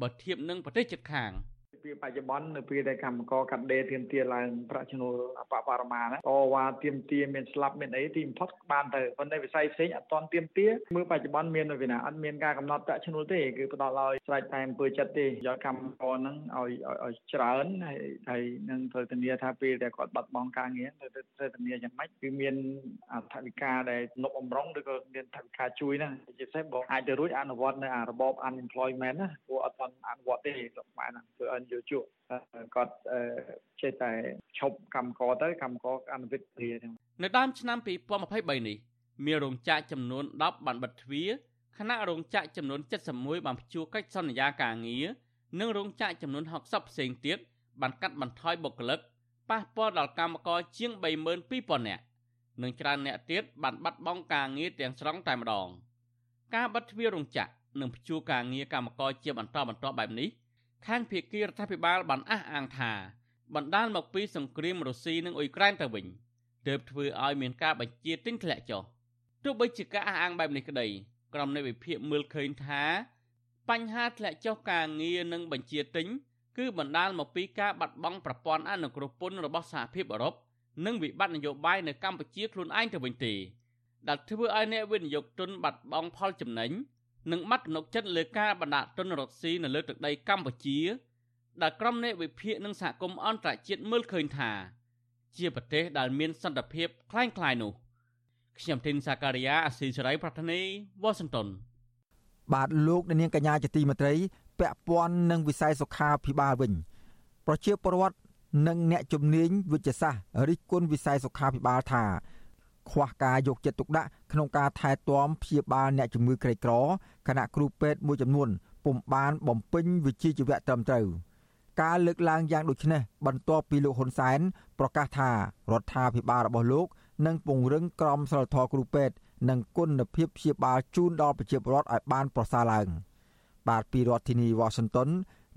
បើធៀបនឹងប្រទេសជិតខាង។ ពេលបច្ចុប្បន្ននៅពេលដែលកម្មករកាត់ដេរទៀមទាឡើងប្រាក់ឈ្នួលអបបរមាណាតវ៉ាទៀមទាមានស្លាប់មានអីទីបំផុតបានទៅប៉ុន្តែវិស័យផ្សេងអត់ទាន់ទៀមទាមើលបច្ចុប្បន្នមាននៅពីណាអត់មានការកំណត់ប្រាក់ឈ្នួលទេគឺផ្ដល់ឲ្យស្រេចតែអំពើចិត្តទេយកកម្មករហ្នឹងឲ្យឲ្យច្រើនហើយហើយនឹងត្រូវធានាថាពេលដែលគាត់បាត់បង់ការងារត្រូវត្រូវធានាយ៉ាងម៉េចគឺមានអធិការដែលនប់អំរងឬក៏មានថវិកាជួយណាជាពិសេសបងអាចទៅរួចអនុវត្តនៅអារបប unemployment ណាព្រោះអត់ទាន់អនុវត្តទេស្រុកខ្មែរហ្នឹងធ្វើឲ្យយោជកគាត់ចេះតែឈប់កម្មករទៅកម្មករអនុវិទ្យាហ្នឹងនៅដើមឆ្នាំ2023នេះមានរោងចក្រចំនួន10បានបិទទ្វារខណៈរោងចក្រចំនួន71បានព្យួរកិច្ចសន្យាការងារនិងរោងចក្រចំនួន60ផ្សេងទៀតបានកាត់បន្ថយបុគ្គលិកប៉ះពាល់ដល់កម្មករជាង32000នាក់និងច្រើនអ្នកទៀតបានបាត់បង់ការងារទាំងស្រុងតែម្ដងការបិទទ្វាររោងចក្រនិងព្យួរការងារកម្មករជាបន្តបន្ទាប់បែបនេះ ខាងភៀកគីរដ្ឋាភិបាលបានអះអាងថាបណ្ដាលមកពីសង្គ្រាមរុស្ស៊ីនិងអ៊ុយក្រែនទៅវិញទើបធ្វើឲ្យមានការបញ្ជាទិញធ្លាក់ចុះទោះបីជាការអះអាងបែបនេះក្តីក្រុមនៃវិភាគមើលឃើញថាបញ្ហាធ្លាក់ចុះការងារនិងបញ្ជាទិញគឺបណ្ដាលមកពីការបាត់បង់ប្រព័ន្ធអនុគ្រោះពន្ធរបស់សហភាពអឺរ៉ុបនិងវិបត្តិនយោបាយនៅកម្ពុជាខ្លួនឯងទៅវិញទេដែលធ្វើឲ្យអ្នកវិនិយោគទុនបាត់បង់ផលចំណេញ និងបាត់ទំនុកចិត្តលើការបណ្ដាក់ទុនរកស៊ីនៅលើទឹកដីកម្ពុជាដែលក្រុមអ្នកវិភាគនិងសហគមន៍អន្តរជាតិមើលឃើញថា ជាប្រទេសដែលមានសន្តិភាពคล้ายៗនោះខ្ញុំធីនសាការីយ៉ាអស៊ីសេរីប្រធានីវ៉ាស៊ីនតោនបាទលោកនាងកញ្ញាជាទីមេត្រីពាក់ព័ន្ធនឹងវិស័យសុខាភិបាលវិញ ប្រជាពលរដ្ឋនិងអ្នកជំនាញវិទ្យាសាស្ត្ររិះគន់វិស័យសុខាភិបាលថា ខ្វះការយកចិត្តទុកដាក់ក្នុងការថែទាំព្យាបាលអ្នកជំងឺក្រីក្រខណៈគ្រូពេទ្យមួយចំនួនពុំបានបំពេញវិជ្ជាជីវៈត្រឹមត្រូវការលើកឡើងយ៉ាងដូចនេះបន្ទាប់ពីលោកហ៊ុនសែនប្រកាសថារដ្ឋាភិបាលរបស់លោកនឹងពង្រឹងក្រមសីលធម៌គ្រូពេទ្យនិងគុណភាពព្យាបាលជូនដល់ប្រជាពលរដ្ឋឲ្យបានប្រសើរឡើង បាទពីរដ្ឋធានីវ៉ាស៊ីនតោន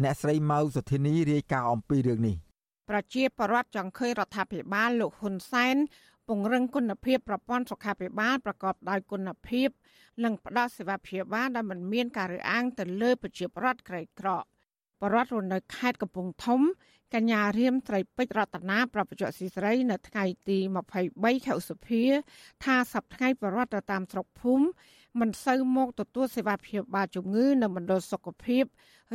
អ្នកស្រីម៉ៅសុធានីរាយការណ៍អំពីរឿងនេះប្រជាពលរដ្ឋចង់ឃើញរដ្ឋាភិបាលលោកហ៊ុនសែន ពង្រឹងគុណភាពប្រព័ន្ធសុខាភិបាលប្រកបដោយគុណភាពនិងផ្ដល់សេវាព្យាបាលដែលមិនមានការរើសអើងទៅលើប្រជាពលរដ្ឋក្រីក្របរដ្ឋរស់នៅខេត្តកំពង់ធំកញ្ញារៀមត្រីពេជ្ររតនាប្រពន្ធស៊ីស្រី នៅថ្ងៃទី23ខែឧសភា ថាសប្តាហ៍បរដ្ឋទៅតាមស្រុកភូមិមិនសូវមកទទួលសេវាព្យាបាលជំងឺនៅមណ្ឌលសុខភាព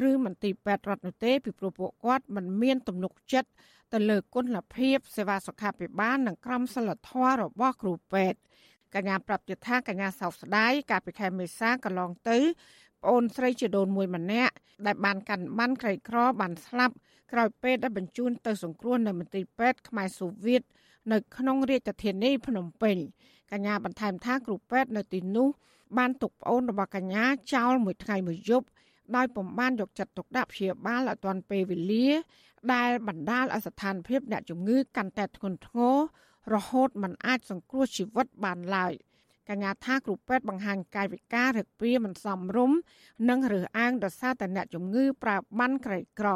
ឬមន្ទីរពេទ្យរដ្ឋនោះទេពីព្រោះពួកគាត់មិនមានទំនុកចិត្ត ទៅលើគុណភាពសេវាសុខាភិបាលនិងក្រមសីលធម៌របស់គ្រូពេទ្យកញ្ញាប្រាប់ទៀតថាកញ្ញាសោកស្ដាយកាលពីខែមេសាកន្លងទៅប្អូនស្រីជាដូនមួយម្នាក់ដែលបានកាន់បានក្រីក្របានស្លាប់ក្រោយពេលដែលបញ្ជូនទៅសង្គ្រោះនៅមន្ទីរពេទ្យខ្មែរសូវៀតនៅក្នុងរាជធានីភ្នំពេញកញ្ញាបន្ថែមថាគ្រូពេទ្យនៅទីនោះបានទុកប្អូនរបស់កញ្ញាចោលមួយថ្ងៃមួយយប់ ដោយពំបានយកចិត្តទុកដាក់ព្យាបាលឲ្យទាន់ពេលវេលា ដែលបណ្ដាលឲ្យស្ថានភាពអ្នកជំងឺកាន់តែធ្ងន់ធ្ងររហូតមិនអាចសង្គ្រោះជីវិតបានឡើយកញ្ញាថាគ្រូពេទ្យបង្ហាញកាយវិការរឹកព្រាមិនសមរម្យនិងរើសអើងដោយសារតែអ្នកជំងឺប្រើបានក្រីក្រ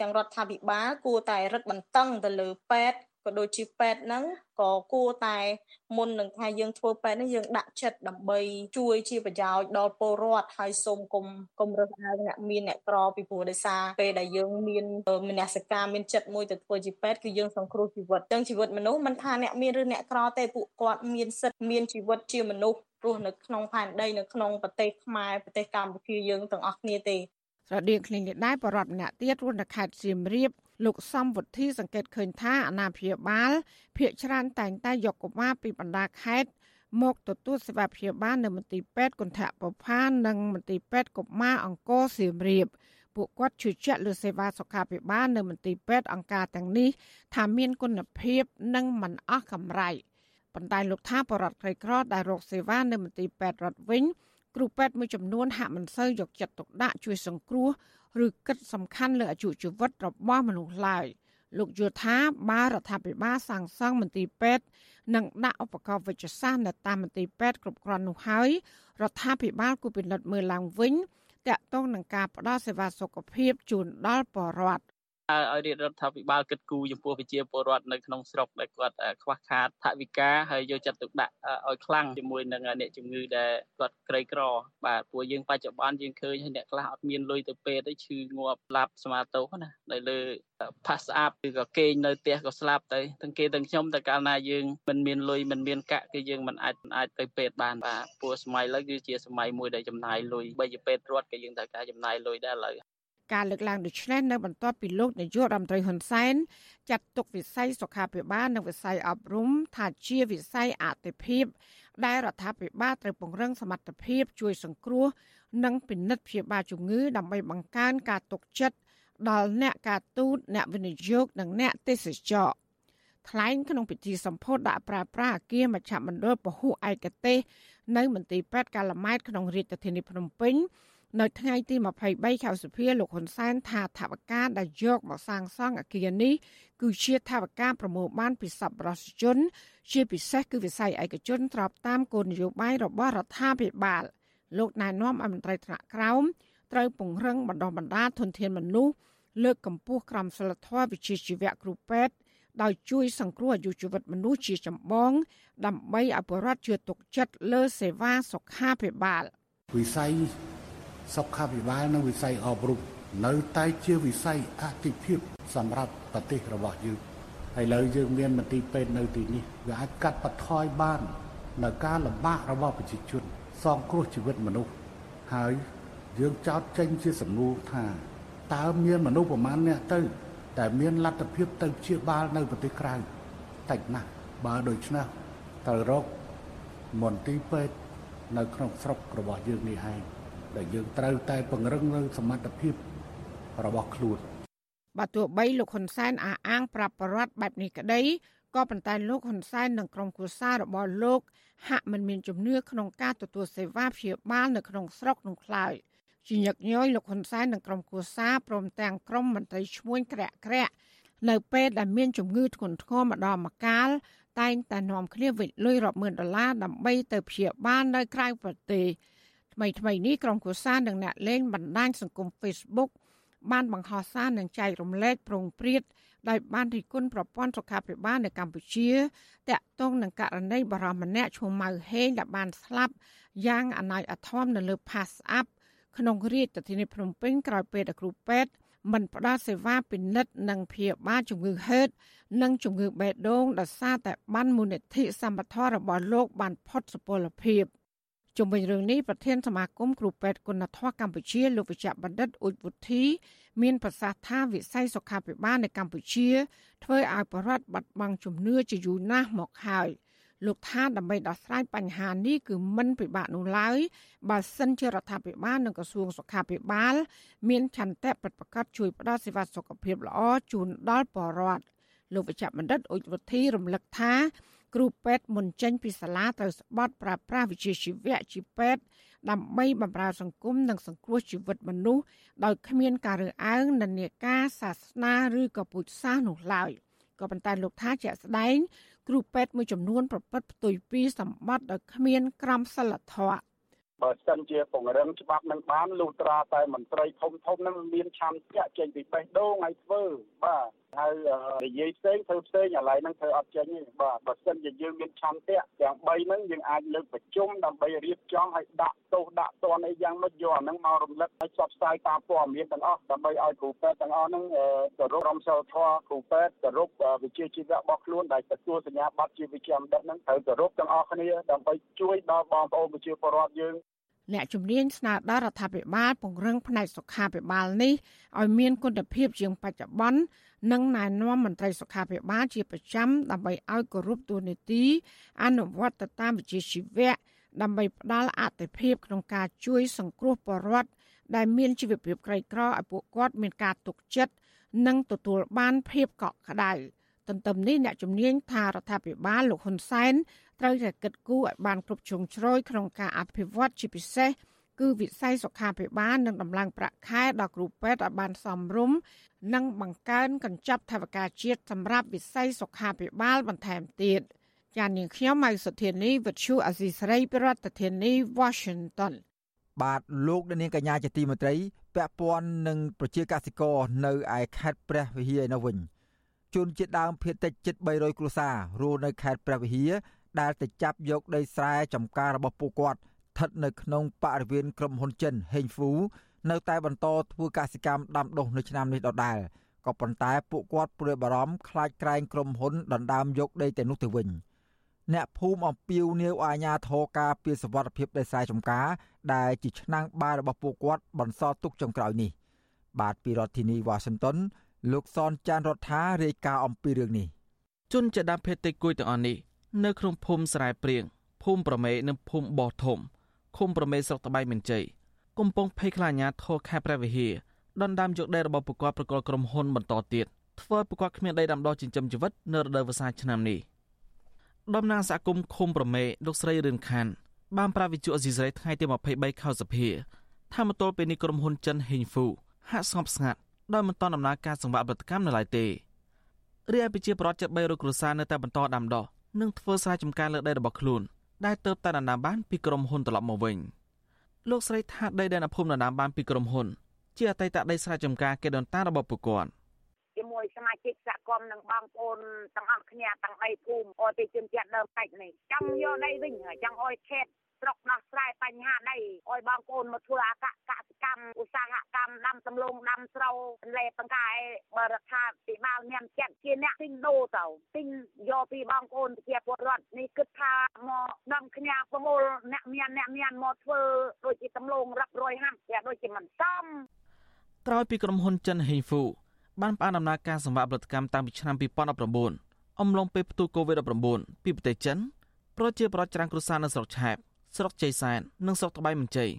ទាំងរដ្ឋាភិបាលគួរតែរឹតបន្តឹងទៅលើពេទ្យ ក៏ដូចជាពេទ្យហ្នឹងក៏គួរតែមុននឹងថាយើងធ្វើពេទ្យនេះយើងដាក់ចិត្តដើម្បីជួយជាប្រយោជន៍ដល់ពលរដ្ឋហើយសូមគុំគុំរើសអើងអ្នកមានអ្នកក្រពីព្រោះដោយសារពេលដែលយើងមានមនសិការមានចិត្តមួយទៅធ្វើជាពេទ្យគឺយើងសង្គ្រោះជីវិតទាំងជីវិតមនុស្សមិនថាអ្នកមានឬអ្នកក្រទេពួកគាត់មានសិទ្ធិមានជីវិតជាមនុស្សរស់នៅក្នុងផែនដីនៅក្នុងប្រទេសខ្មែរប្រទេសកម្ពុជាយើងទាំងអស់គ្នាទេស្រដៀងគ្នានេះដែរបរដ្ឋម្នាក់ទៀតរស់នៅខេត្តសៀមរាប លោកសំវុធីសង្កេតឃើញថាអាណាព្យាបាលភ្នាក់ច្រើនតែងតែយកកុមារពីបណ្ដាខេត្តមកទទួលសេវាព្យាបាលនៅមន្ទីរពេទ្យគន្ធពផាននិងមន្ទីរពេទ្យកុមារអង្គរសៀមរាបពួកគាត់ជឿជាក់លើសេវាសុខាភិបាលនៅមន្ទីរពេទ្យអង្គការទាំងនេះថាមានគុណភាពនិងមិនអស់កម្រៃប៉ុន្តែលោកថាបរដ្ឋក្រីក្រដែលរកសេវានៅមន្ទីរពេទ្យរដ្ឋវិញ គ្រូពេទ្យមួយចំនួនហាក់មិនសូវយកចិត្តទុកដាក់ជួយសង្គ្រោះឬគិតសំខាន់លើអាយុជីវិតរបស់មនុស្សឡើយលោកយល់ថាបើរដ្ឋាភិបាលសាងសង់មន្ទីរពេទ្យនិងដាក់ឧបករណ៍វិទ្យាសាស្ត្រនៅតាមមន្ទីរពេទ្យគ្រប់គ្រាន់នោះហើយរដ្ឋាភិបាលគូពិនិត្យមើលឡើងវិញតាក់ទងនឹងការផ្តល់សេវាសុខភាពជូនដល់ប្រជាពលរដ្ឋ ឲ្យរាជរដ្ឋាភិបាលគិតគូរចំពោះប្រជាពលរដ្ឋនៅក្នុងស្រុកដែលគាត់ខ្វះខាតថវិកាហើយយកចិត្តទុកដាក់ឲ្យខ្លាំងជាមួយនឹងអ្នកជំងឺដែលគាត់ក្រីក្រ បាទព្រោះយើងបច្ចុប្បន្នយើងឃើញអ្នកខ្លះអត់មានលុយទៅពេទ្យទេឈឺងាប់ស្លាប់ស្មាតោណានៅលើផាសអាប់ឬក៏គេងនៅផ្ទះក៏ស្លាប់ទៅទាំងគេទាំងខ្ញុំតែកាលណាយើងមិនមានលុយមិនមានកាក់គឺយើងមិនអាចអាចទៅពេទ្យបានបាទព្រោះសម័យឥឡូវគឺជាសម័យមួយដែលចំណាយលុយបីជាពេទ្យរត់ក៏យើងត្រូវការចំណាយលុយដែរឥឡូវ ការលើកឡើងដូចនេះនៅបន្ទាប់ពីលោកនាយករដ្ឋមន្ត្រីហ៊ុនសែនចាត់ទុកវិស័យសុខាភិបាលនិងវិស័យអប់រំថាជាវិស័យអតិភិបដែលរដ្ឋាភិបាលត្រូវពង្រឹងសមត្ថភាពជួយសង្គ្រោះនិងពិនិត្យព្យាបាលជំងឺដើម្បីបង្កើនការទុកចិត្តដល់អ្នកការទូតអ្នកវិនិយោគនិងអ្នកទេសចរថ្លែងក្នុងពិធីសម្ពោធដាក់ប្រាប្រាអគារមជ្ឈមណ្ឌលពហុឯកទេសនៅមន្ទីរពេទ្យកាឡាម៉ែតក្នុងរាជធានីភ្នំពេញ នៅថ្ងៃទី23ខែសុភាលោកហ៊ុនសែនថាថវិកាដែលយកមកសាងសង់អគារនេះគឺជាថវិកាប្រមូលបានពីសប្បុរសជន ជាពិសេសគឺវិស័យឯកជនស្របតាមគោលនយោបាយរបស់រដ្ឋាភិបាលលោកណែនាំឲ្យមន្ត្រីថ្នាក់ក្រោមត្រូវពង្រឹងបណ្ដុះបណ្ដាលធនធានមនុស្សលើកកម្ពស់ក្រមសីលធម៌វិជ្ជាជីវៈគ្រូពេទ្យដោយជួយសង្គ្រោះអាយុជីវិតមនុស្សជាចម្បង ដើម្បីឲ្យប្រជាពលរដ្ឋជឿទុកចិត្តលើសេវាសុខាភិបាលវិស័យ សុខាភិបាលនិងវិស័យអប់រំនៅតែជាវិស័យអតិភិបសម្រាប់ប្រទេសរបស់យើងហើយឥឡូវយើងមានមន្ទីរពេទ្យនៅទីនេះវាអាចកាត់បន្ថយបាននៅការលំបាករបស់ប្រជាជនសងគ្រោះជីវិតមនុស្សហើយយើងចោទចេញជាសំណួរថាតើមានមនុស្សប្រមាណអ្នកទៅតែមានលទ្ធភាពទៅព្យាបាលនៅប្រទេសក្រៅតិចណាស់បើដូច្នេះត្រូវរកមន្ទីរពេទ្យនៅក្នុងស្រុករបស់យើងនេះឯង ដែលយើងត្រូវតែពង្រឹងនៅសមត្ថភាពរបស់ខ្លួនបើទោះបីលោកហ៊ុនសែនអះអាងប្រាប់បរដ្ឋបែបនេះក្តីក៏ប៉ុន្តែលោកហ៊ុនសែននិងក្រុមគូសាររបស់លោកហាក់មិនមានជំនឿក្នុងការទទួលសេវាព្យាបាលនៅក្នុងស្រុកនោះឡើយជាញឹកញយលោកហ៊ុនសែននិងក្រុមគូសារព្រមទាំងក្រុមមន្ត្រីឈ្មួញក្រាក់ក្រាក់នៅពេលដែលមានជំងឺធ្ងន់ធ្ងរម្ដងម្កាលតែងតែនាំគ្នាវិលលុយរាប់ម៉ឺនដុល្លារដើម្បីទៅព្យាបាលនៅក្រៅប្រទេស ថ្មីថ្មីនេះក្រុមគូសានិងអ្នកលេងបណ្ដាញសង្គម Facebook បានបង្ហោះសារនិងចែករំលែកប្រងព្រាតដោយបានរិះគន់ប្រព័ន្ធសុខាភិបាលនៅកម្ពុជាតាក់ទងនឹងករណីបរិសម្នាក់ឈ្មោះម៉ៅហេងដែលបានស្លាប់យ៉ាងអនាចអធមនៅលើ Pass App ក្នុងរាជធានីភ្នំពេញក្រោយពេលដែលគ្រូពេទ្យមិនផ្ដល់សេវាពិនិត្យនិងព្យាបាលជំងឺហឺតនិងជំងឺបេះដូងដោយសារតែបានមូលនិធិសម្បត្តិរបស់លោកបានផុតសុពលភាព។ ជុំវិញរឿងនេះប្រធានសមាគមគ្រូពេទ្យគុណធម៌កម្ពុជាលោកវិជ្ជបណ្ឌិតអ៊ុចវុធី មានប្រសាសន៍ថាវិស័យសុខាភិបាលនៅកម្ពុជា ធ្វើឲ្យប្រជាពលរដ្ឋបាត់បង់ជំនឿជាយូរណាស់មកហើយលោកថាដើម្បីដោះស្រាយបញ្ហានេះគឺមិនពិបាកនោះឡើយបើសិនជារដ្ឋាភិបាលនិងក្រសួងសុខាភិបាល មានឆន្ទៈប្រតិបត្តិជួយផ្តល់សេវាសុខភាពល្អជូនដល់ប្រជាពលរដ្ឋលោកវិជ្ជបណ្ឌិតអ៊ុចវុធីរំលឹកថា គ្រូពេទ្យមុនចេញពីសាលាត្រូវស្បត់ប្រើប្រាស់វិជ្ជាជីវៈជាពេទ្យដើម្បីបម្រើសង្គមនិងសង្គ្រោះជីវិតមនុស្សដោយគ្មានការរើសអើងនិន្នាការសាសនាឬក៏ពូជសាសន៍នោះឡើយក៏ប៉ុន្តែលោកថាជាក់ស្ដែងគ្រូពេទ្យមួយចំនួនប្រព្រឹត្តផ្ទុយពីសម្បត្តិដោយគ្មានក្រមសីលធម៌បើសិនជាពង្រឹងច្បាប់នឹងបានលុះត្រាតែមន្ត្រីធំធំនឹងមានឆន្ទៈចេញពីបេះដូងឲ្យធ្វើបាទហើយនិយាយផ្សេងធ្វើផ្សេងឥឡូវហ្នឹងធ្វើអត់ចេញទេបាទបើសិនជាយើងមានឆន្ទៈទាំង3ហ្នឹងយើងអាចលើកប្រជុំដើម្បីរៀបចំឲ្យដាក់ទោសដាក់ទណ្ឌអីយ៉ាងម៉េចយកអាហ្នឹងមករំលឹកឲ្យផ្សព្វផ្សាយតាមព័ត៌មានទាំងអស់ដើម្បីឲ្យគ្រូពេទ្យទាំងអស់ហ្នឹងគោរពរំសិលធម៌គ្រូពេទ្យគោរពវិជ្ជាជីវៈរបស់ខ្លួនដែលទទួលសញ្ញាបត្រជាវិជ្ជាបណ្ឌិតហ្នឹងត្រូវគោរពទាំងអស់គ្នាដើម្បីជួយដល់បងប្អូនប្រជាពលរដ្ឋយើងអ្នកជំនាញស្នើដល់រដ្ឋាភិបាលពង្រឹងផ្នែកសុខាភិបាលនេះឲ្យមានគុណភាពជាងបច្ចុប្បន្ន និងណែនាំមន្ត្រីសុខាភិបាលជាប្រចាំដើម្បីឲ្យគោរពទូនីតិអនុវត្តទៅតាមវិជ្ជាជីវៈដើម្បីផ្ដល់អតិភិបក្នុងការជួយសង្គ្រោះពលរដ្ឋដែលមានជីវភាពក្រីក្រឲ្យពួកគាត់មានការទុកចិត្តនិងទទួលបានភាពកក់ក្ដៅទន្ទឹមនេះអ្នកជំនាញថារដ្ឋាភិបាលលោកហ៊ុនសែនត្រូវតែគិតគូរឲ្យបានគ្រប់ជ្រុងជ្រោយក្នុងការអភិវឌ្ឍជាពិសេស គឺវិស័យសុខាភិបាលនិងដំឡើងប្រាក់ខែដល់គ្រូពេទ្យឲ្យបានសមរម្យនិងបង្កើនកញ្ចប់ថវិកាជាតិសម្រាប់វិស័យសុខាភិបាលបន្ថែមទៀតចាននាងខ្ញុំម៉ៃសុធានីវិទ្យុអសីស្រីប្រធានាធិបតី Washington បាទលោកនាងកញ្ញាជាទីមេត្រីពាក់ព័ន្ធនឹងប្រជាកសិករនៅឯខេត្តព្រះវិហារនៅវិញជនជាតិដើមភាគតិចជិត300គ្រួសាររស់នៅខេត្តព្រះវិហារដែលទៅចាប់យកដីស្រែចម្ការរបស់ពួកគាត់ស្ថិតនៅក្នុងបរិវេណក្រុមហ៊ុនចិនហេងហ្វូនៅតែបន្តធ្វើកសិកម្មដាំដុះនៅឆ្នាំនេះដដែលក៏ប៉ុន្តែពួកគាត់ព្រួយបារម្ភខ្លាចក្រែងក្រុមហ៊ុនដណ្ដើមយកដីទៅនោះទៅវិញអ្នកភូមិអំពាវនាវអាជ្ញាធរការពារសវត្ថិភាពដីស្រែចម្ការដែលជាឆ្នាំងបាយរបស់ពួកគាត់បន្សល់ទុកចុងក្រោយនេះ បាទពីរដ្ឋធានីវ៉ាស៊ីនតោនលោកសនចានរដ្ឋារាយការណ៍អំពីរឿងនេះជនជាដើមភេទតិចគួយទាំងអស់នេះនៅក្នុងភូមិស្រែព្រៀងភូមិប្រមេនិងភូមិបោះធំ ឃុំប្រមេស្រុកតបៃមានជ័យកំពុងភ័យខ្លាចអាញាធរខេត្តព្រះវិហារដណ្ដើមយកដីរបស់ប្រកបប្រកលក្រុមហ៊ុនបន្តទៀតធ្វើឲ្យប្រកបគ្មានដីដាំដុះចិញ្ចឹមជីវិតនៅរដូវវស្សាឆ្នាំនេះតំណាងសហគមន៍ឃុំប្រមេលោកស្រីរឿនខានបានប្រាវិជុអេស៊ីសរ៉ៃថ្ងៃទី23ខែសភាថាមកទល់ពេលនេះក្រុមហ៊ុនចិនហេងហ្វូហាក់ស្ងប់ស្ងាត់ដោយមិនតន់ដំណើរការសង្វាក់ផលិតកម្មនៅឡើយទេរាជប្រជាប្រដ្ឋជិត300គ្រួសារនៅតែបន្តដាំដុះនិងធ្វើស្រែចម្ការលើដីរបស់ខ្លួន ដែលទៅតែដណ្ដើមបានពីក្រុមហ៊ុនត្រឡប់មកវិញលោកស្រីថាដីដែលនៅភូមិដណ្ដើមបានពីក្រុមហ៊ុន ជាអតីតដីស្រែចម្ការគេដន្តារបស់ពួកគាត់ជាមួយសមាជិកសហគមន៍និងបងប្អូនទាំងអស់គ្នាទាំងដីភូមិអតិជនជាតិដើមតិចនេះចង់យកដីវិញចង់អោយខេត ស្រុកដោះស្រាយបញ្ហាដីឲ្យបងប្អូនមកធ្វើអកកសកម្មឧស្សាហកម្មដាំសំឡូងដាំស្រូវលេបង្កាយបរដ្ឋាភិបាលមានចិត្តជាអ្នកទិញដូរទៅទិញយកពីបងប្អូនប្រជាពលរដ្ឋនេះគិតថាមកដំគ្នាប្រមូលអ្នកមានអ្នកមានមកធ្វើដូចជាសំឡូងរាប់រយហាំតែដូចជាមិនសមក្រោយពីក្រុមហ៊ុនចិនហេងហ្វូបានផ្អាកដំណើរការសម្ភារផលិតកម្មតាំងពីឆ្នាំ2019អំឡុងពេលផ្ទុះ COVID-19 ពីប្រទេសចិនប្រជាប្រដ្ឋច្រើនគ្រួសារនៅស្រុកឆែប ស្រុកជ័យសែននិងស្រុកត្បៃមញ្ជ័យ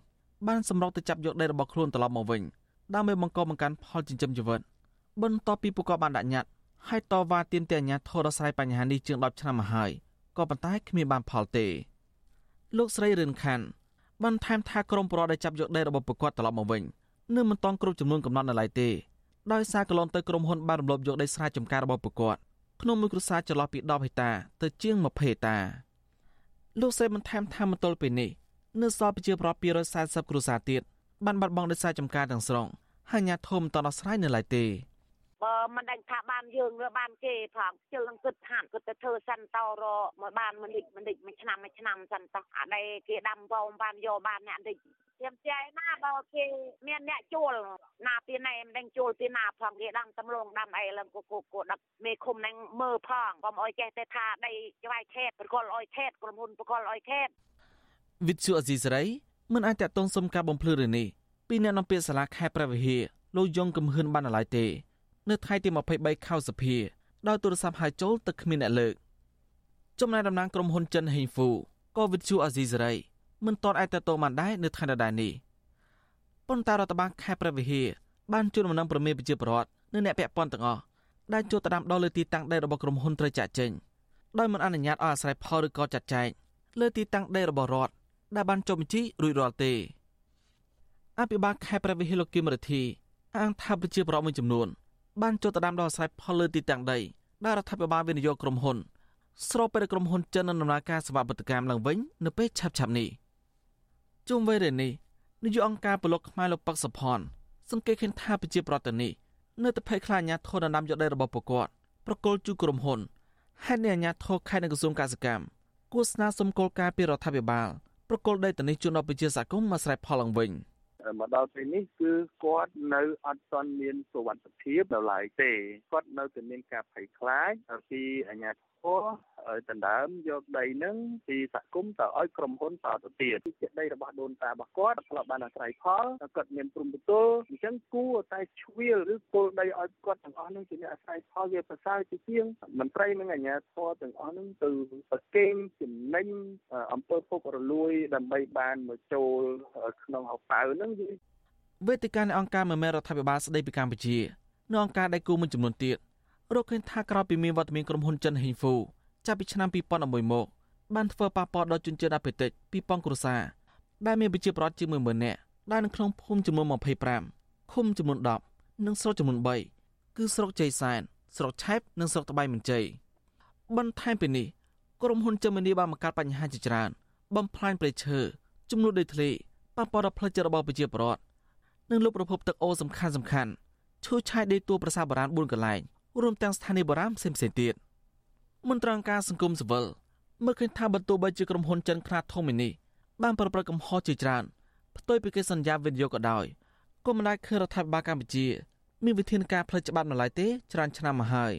បានសម្រុកទៅចាប់យកដីរបស់ខ្លួនត្រឡប់មកវិញដើម្បីបង្កបង្កើនផលចិញ្ចឹមជីវិតបន្ទាប់ពីពួកគាត់បានដាក់ញត្តិហើយតវ៉ាទាមទារអាជ្ញាធរដោះស្រាយបញ្ហានេះជាង10ឆ្នាំមកហើយក៏ប៉ុន្តែគ្មានបានផលទេលោកស្រីរឿនខាន់បានថែមថាក្រមប្រដដែលចាប់យកដីរបស់ពួកគាត់ត្រឡប់មកវិញនៅមិនទាន់គ្រប់ចំនួនកំណត់នៅឡើយទេដោយសារកន្លងទៅក្រុមហ៊ុនបានរំលោភយកដីស្រែចម្ការរបស់ពួកគាត់ក្នុងមួយគ្រួសារចន្លោះពី10ហិកតាទៅជាង20ហិកតា លោកសេបន្ថែមថាមកទល់ពេលនេះនៅសល់ប្រជាប្រដ្ឋ240គ្រួសារទៀតបានបាត់បង់ដោយសារចំការទាំងស្រុងហើយអាញាធមតដោះស្រាយនៅឡើយទេ បើមិនដឹងថាបានយើងឬបានគេផងជិលនឹងគិតថាគិតទៅធ្វើសិនតរមកបានមួយនិចមួយនិចមួយឆ្នាំមួយឆ្នាំសិនតោះអានេះគេដាំវងបានយកបានអ្នកតិចទៀមចែណាបើគេមានអ្នកជួលណាពីណែមិនដឹងជួលពីណាផងគេដាំតំឡងដាំអីឡើងគូគូដឹកមេឃុំនឹងមើលផងកុំអោយចេះតែថាដីច្បាយខេតប្រកលអោយខេតក្រុមហ៊ុនប្រកលអោយខេតវិទ្យុអេស៊ីសរ៉ៃមិនអាចតតងសុំការបំភ្លឺរឿងនេះពីអ្នកនាំពាក្យសាលាខេត្តព្រះវិហារលោកយងកំហឿនបានឡើយទេ នៅថ្ងៃទី23ខែសភាដោយទូរស័ព្ទហៅចូលទឹកគ្មានអ្នកលើកចំណែកតំណាងក្រុមហ៊ុនចិនហេងហ្វូក៏វិទ្យុអាស៊ីសេរីមិនទាន់អាចតតបានដែរនៅថ្ងៃដដែលនេះប៉ុន្តែរដ្ឋបាលខេត្តព្រះវិហារបានជួលដំណឹងប្រមេប្រជាពលរដ្ឋនិងអ្នកពាក់ព័ន្ធទាំងអស់ដែលចូលទៅដាំដុះលើទីតាំងដីរបស់ក្រុមហ៊ុនត្រូវចាក់ចេញដោយមិនអនុញ្ញាតឲ្យអាស្រ័យផលឬក៏ចាត់ចែងលើទីតាំងដីរបស់រដ្ឋដែលបានចុះបញ្ជីរួចរាល់ទេអភិបាលខេត្តព្រះវិហារលោកគឹមរិទ្ធីអាងថាប្រជាប្រដ្ឋមួយចំនួន បានចុះទៅដាំដុះអាស្រ័យផលលើទីតាំងដីដែលរដ្ឋាភិបាលវិនិយោគក្រុមហ៊ុនស្របពេលក្រុមហ៊ុនចិននឹងដំណើរការសវបត្តិកម្មឡើងវិញនៅពេលឆាប់ៗនេះជុំវិញរឿងនេះនាយកអង្គការពលកខ្មែរលោកប៉ាក់សុផាន់សង្កេតឃើញថាប្រជាប្រដ្ឋនេះនៅតែភ័យខ្លាចអាញាធនដំណាំយកដីរបស់ប្រកបប្រកុលជួក្រុមហ៊ុនហើយនៅអាញាធរខេត្តនៅក្រសួងកសិកម្មគួរស្នើសុំគោលការណ៍ពីរដ្ឋាភិបាលប្រកុលដីទៅនេះជូនដល់ប្រជាសហគមន៍មកស្រែផលឡើងវិញ មកដល់ពេលនេះគឺគាត់នៅអត់ទាន់មានសុវត្ថិភាពនៅឡើយទេគាត់នៅតែមានការភ័យខ្លាចពីអាញាធរ ដណ្ដើមយកដីនឹងពីសហគមន៍ទៅឲ្យក្រុមហ៊ុនតទៅទៀតជាដីរបស់ដូនតារបស់គាត់ធ្លាប់បានអាស្រ័យផលគាត់មានព្រំប្រទល់អញ្ចឹងគួរតែឆ្វៀលឬគល់ដីឲ្យគាត់ទាំងអស់នឹងជាអ្នកអាស្រ័យផលវាប្រសើរជាជាងមន្ត្រីនិងអាជ្ញាធរទាំងអស់នឹងទៅប្រកេងចំណេញអំពើពុករលួយ ដើម្បីបានមកចូលក្នុងហៅប៉ៅហ្នឹងវេទិកានៃអង្គការមមេរដ្ឋាភិបាលស្ដីពីកម្ពុជានិងអង្គការដៃគូមួយចំនួនទៀតរកឃើញថាក្រោយពីមានវត្តមានក្រុមហ៊ុនចិនហេងហ្វូ ចាប់ពីឆ្នាំ2011មកបានធ្វើប៉ះពាល់ដល់ជនជាតិអភិតិច2000គ្រួសារដែលមានប្រជាប្រដ្ឋជាង10000នាក់ដែលនៅក្នុងភូមិចំនួន25ឃុំចំនួន10និងស្រុកចំនួន3គឺស្រុកជ័យសែនស្រុកឆែបនិងស្រុកត្បៃមញ្ជ័យបន្ថែមពីនេះក្រុមហ៊ុនចិនមានីបានបង្កើតបញ្ហាជាច្រើន បំផ្លាញព្រៃឈើចំនួនដីធ្លីប៉ះពាល់ដល់ផ្លូវចិត្តរបស់ប្រជាពលរដ្ឋនិងលុបប្រភពទឹកអូរសំខាន់សំខាន់ឈូសឆាយដីទួលប្រាសាទបុរាណ4កន្លែងរួមទាំងស្ថានីយ៍បុរាណផ្សេងៗទៀត មន្ត្រីអង្គការសង្គមស៊ីវិលមើលឃើញថាបើទោះបីជាក្រុមហ៊ុនចិនខ្នាតធំនេះបានប្រព្រឹត្តកំហុសជាច្រើនផ្ទុយពីកិច្ចសន្យាវិនិយោគក៏ដោយក៏មិនដែលឃើញរដ្ឋាភិបាលកម្ពុជាមានវិធានការផ្លូវច្បាប់នៅឡើយទេច្រើនឆ្នាំមកហើយ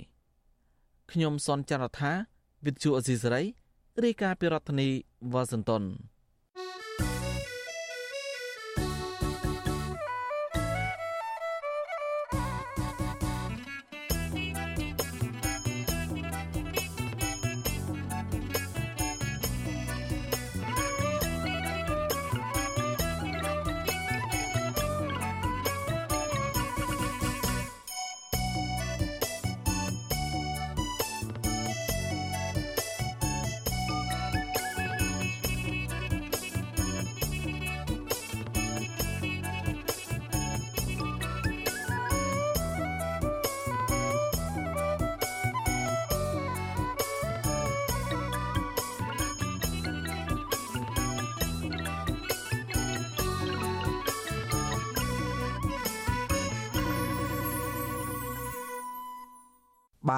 ខ្ញុំសនចន្ទរដ្ឋាវិទ្យុអេស៊ីសរ៉ៃរាយការណ៍ពីរដ្ឋធានីវ៉ាស៊ីនតោន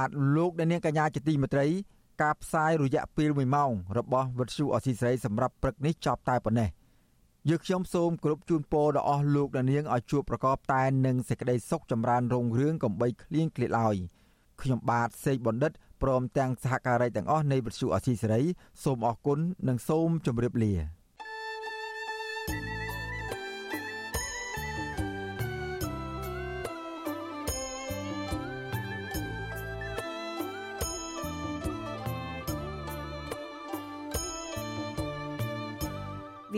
បាទលោកអ្នកនាងកញ្ញាជាទីមេត្រីការផ្សាយរយៈពេល1ម៉ោងរបស់វិទ្យុអសីស្រីសម្រាប់ព្រឹកនេះចប់តែប៉ុណ្ណេះយើខ្ញុំសូមគោរពជូនពរដល់អស់លោកអ្នកនាងឲ្យជួបប្រកបតែនឹងសេចក្តីសុខចម្រើនរុងរឿងកំបីគ្លៀងគ្លាតឡើយខ្ញុំបាទសេកបណ្ឌិតព្រមទាំងសហការីទាំងអស់នៃវិទ្យុអសីស្រីសូមអរគុណនិងសូមជម្រាបលា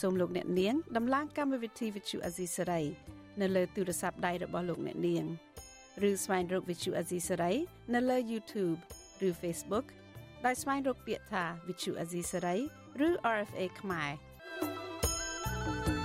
សូមលោកអ្នកនាងដំឡើងកម្មវិធី Vithu Azisari នៅលើទូរស័ព្ទដៃរបស់លោកអ្នកនាងឬស្វែងរក Vithu Azisari នៅលើ YouTube ឬ Facebook ដោយស្វែងរកពាក្យថា Vithu Azisari ឬ RFA ខ្មែរ។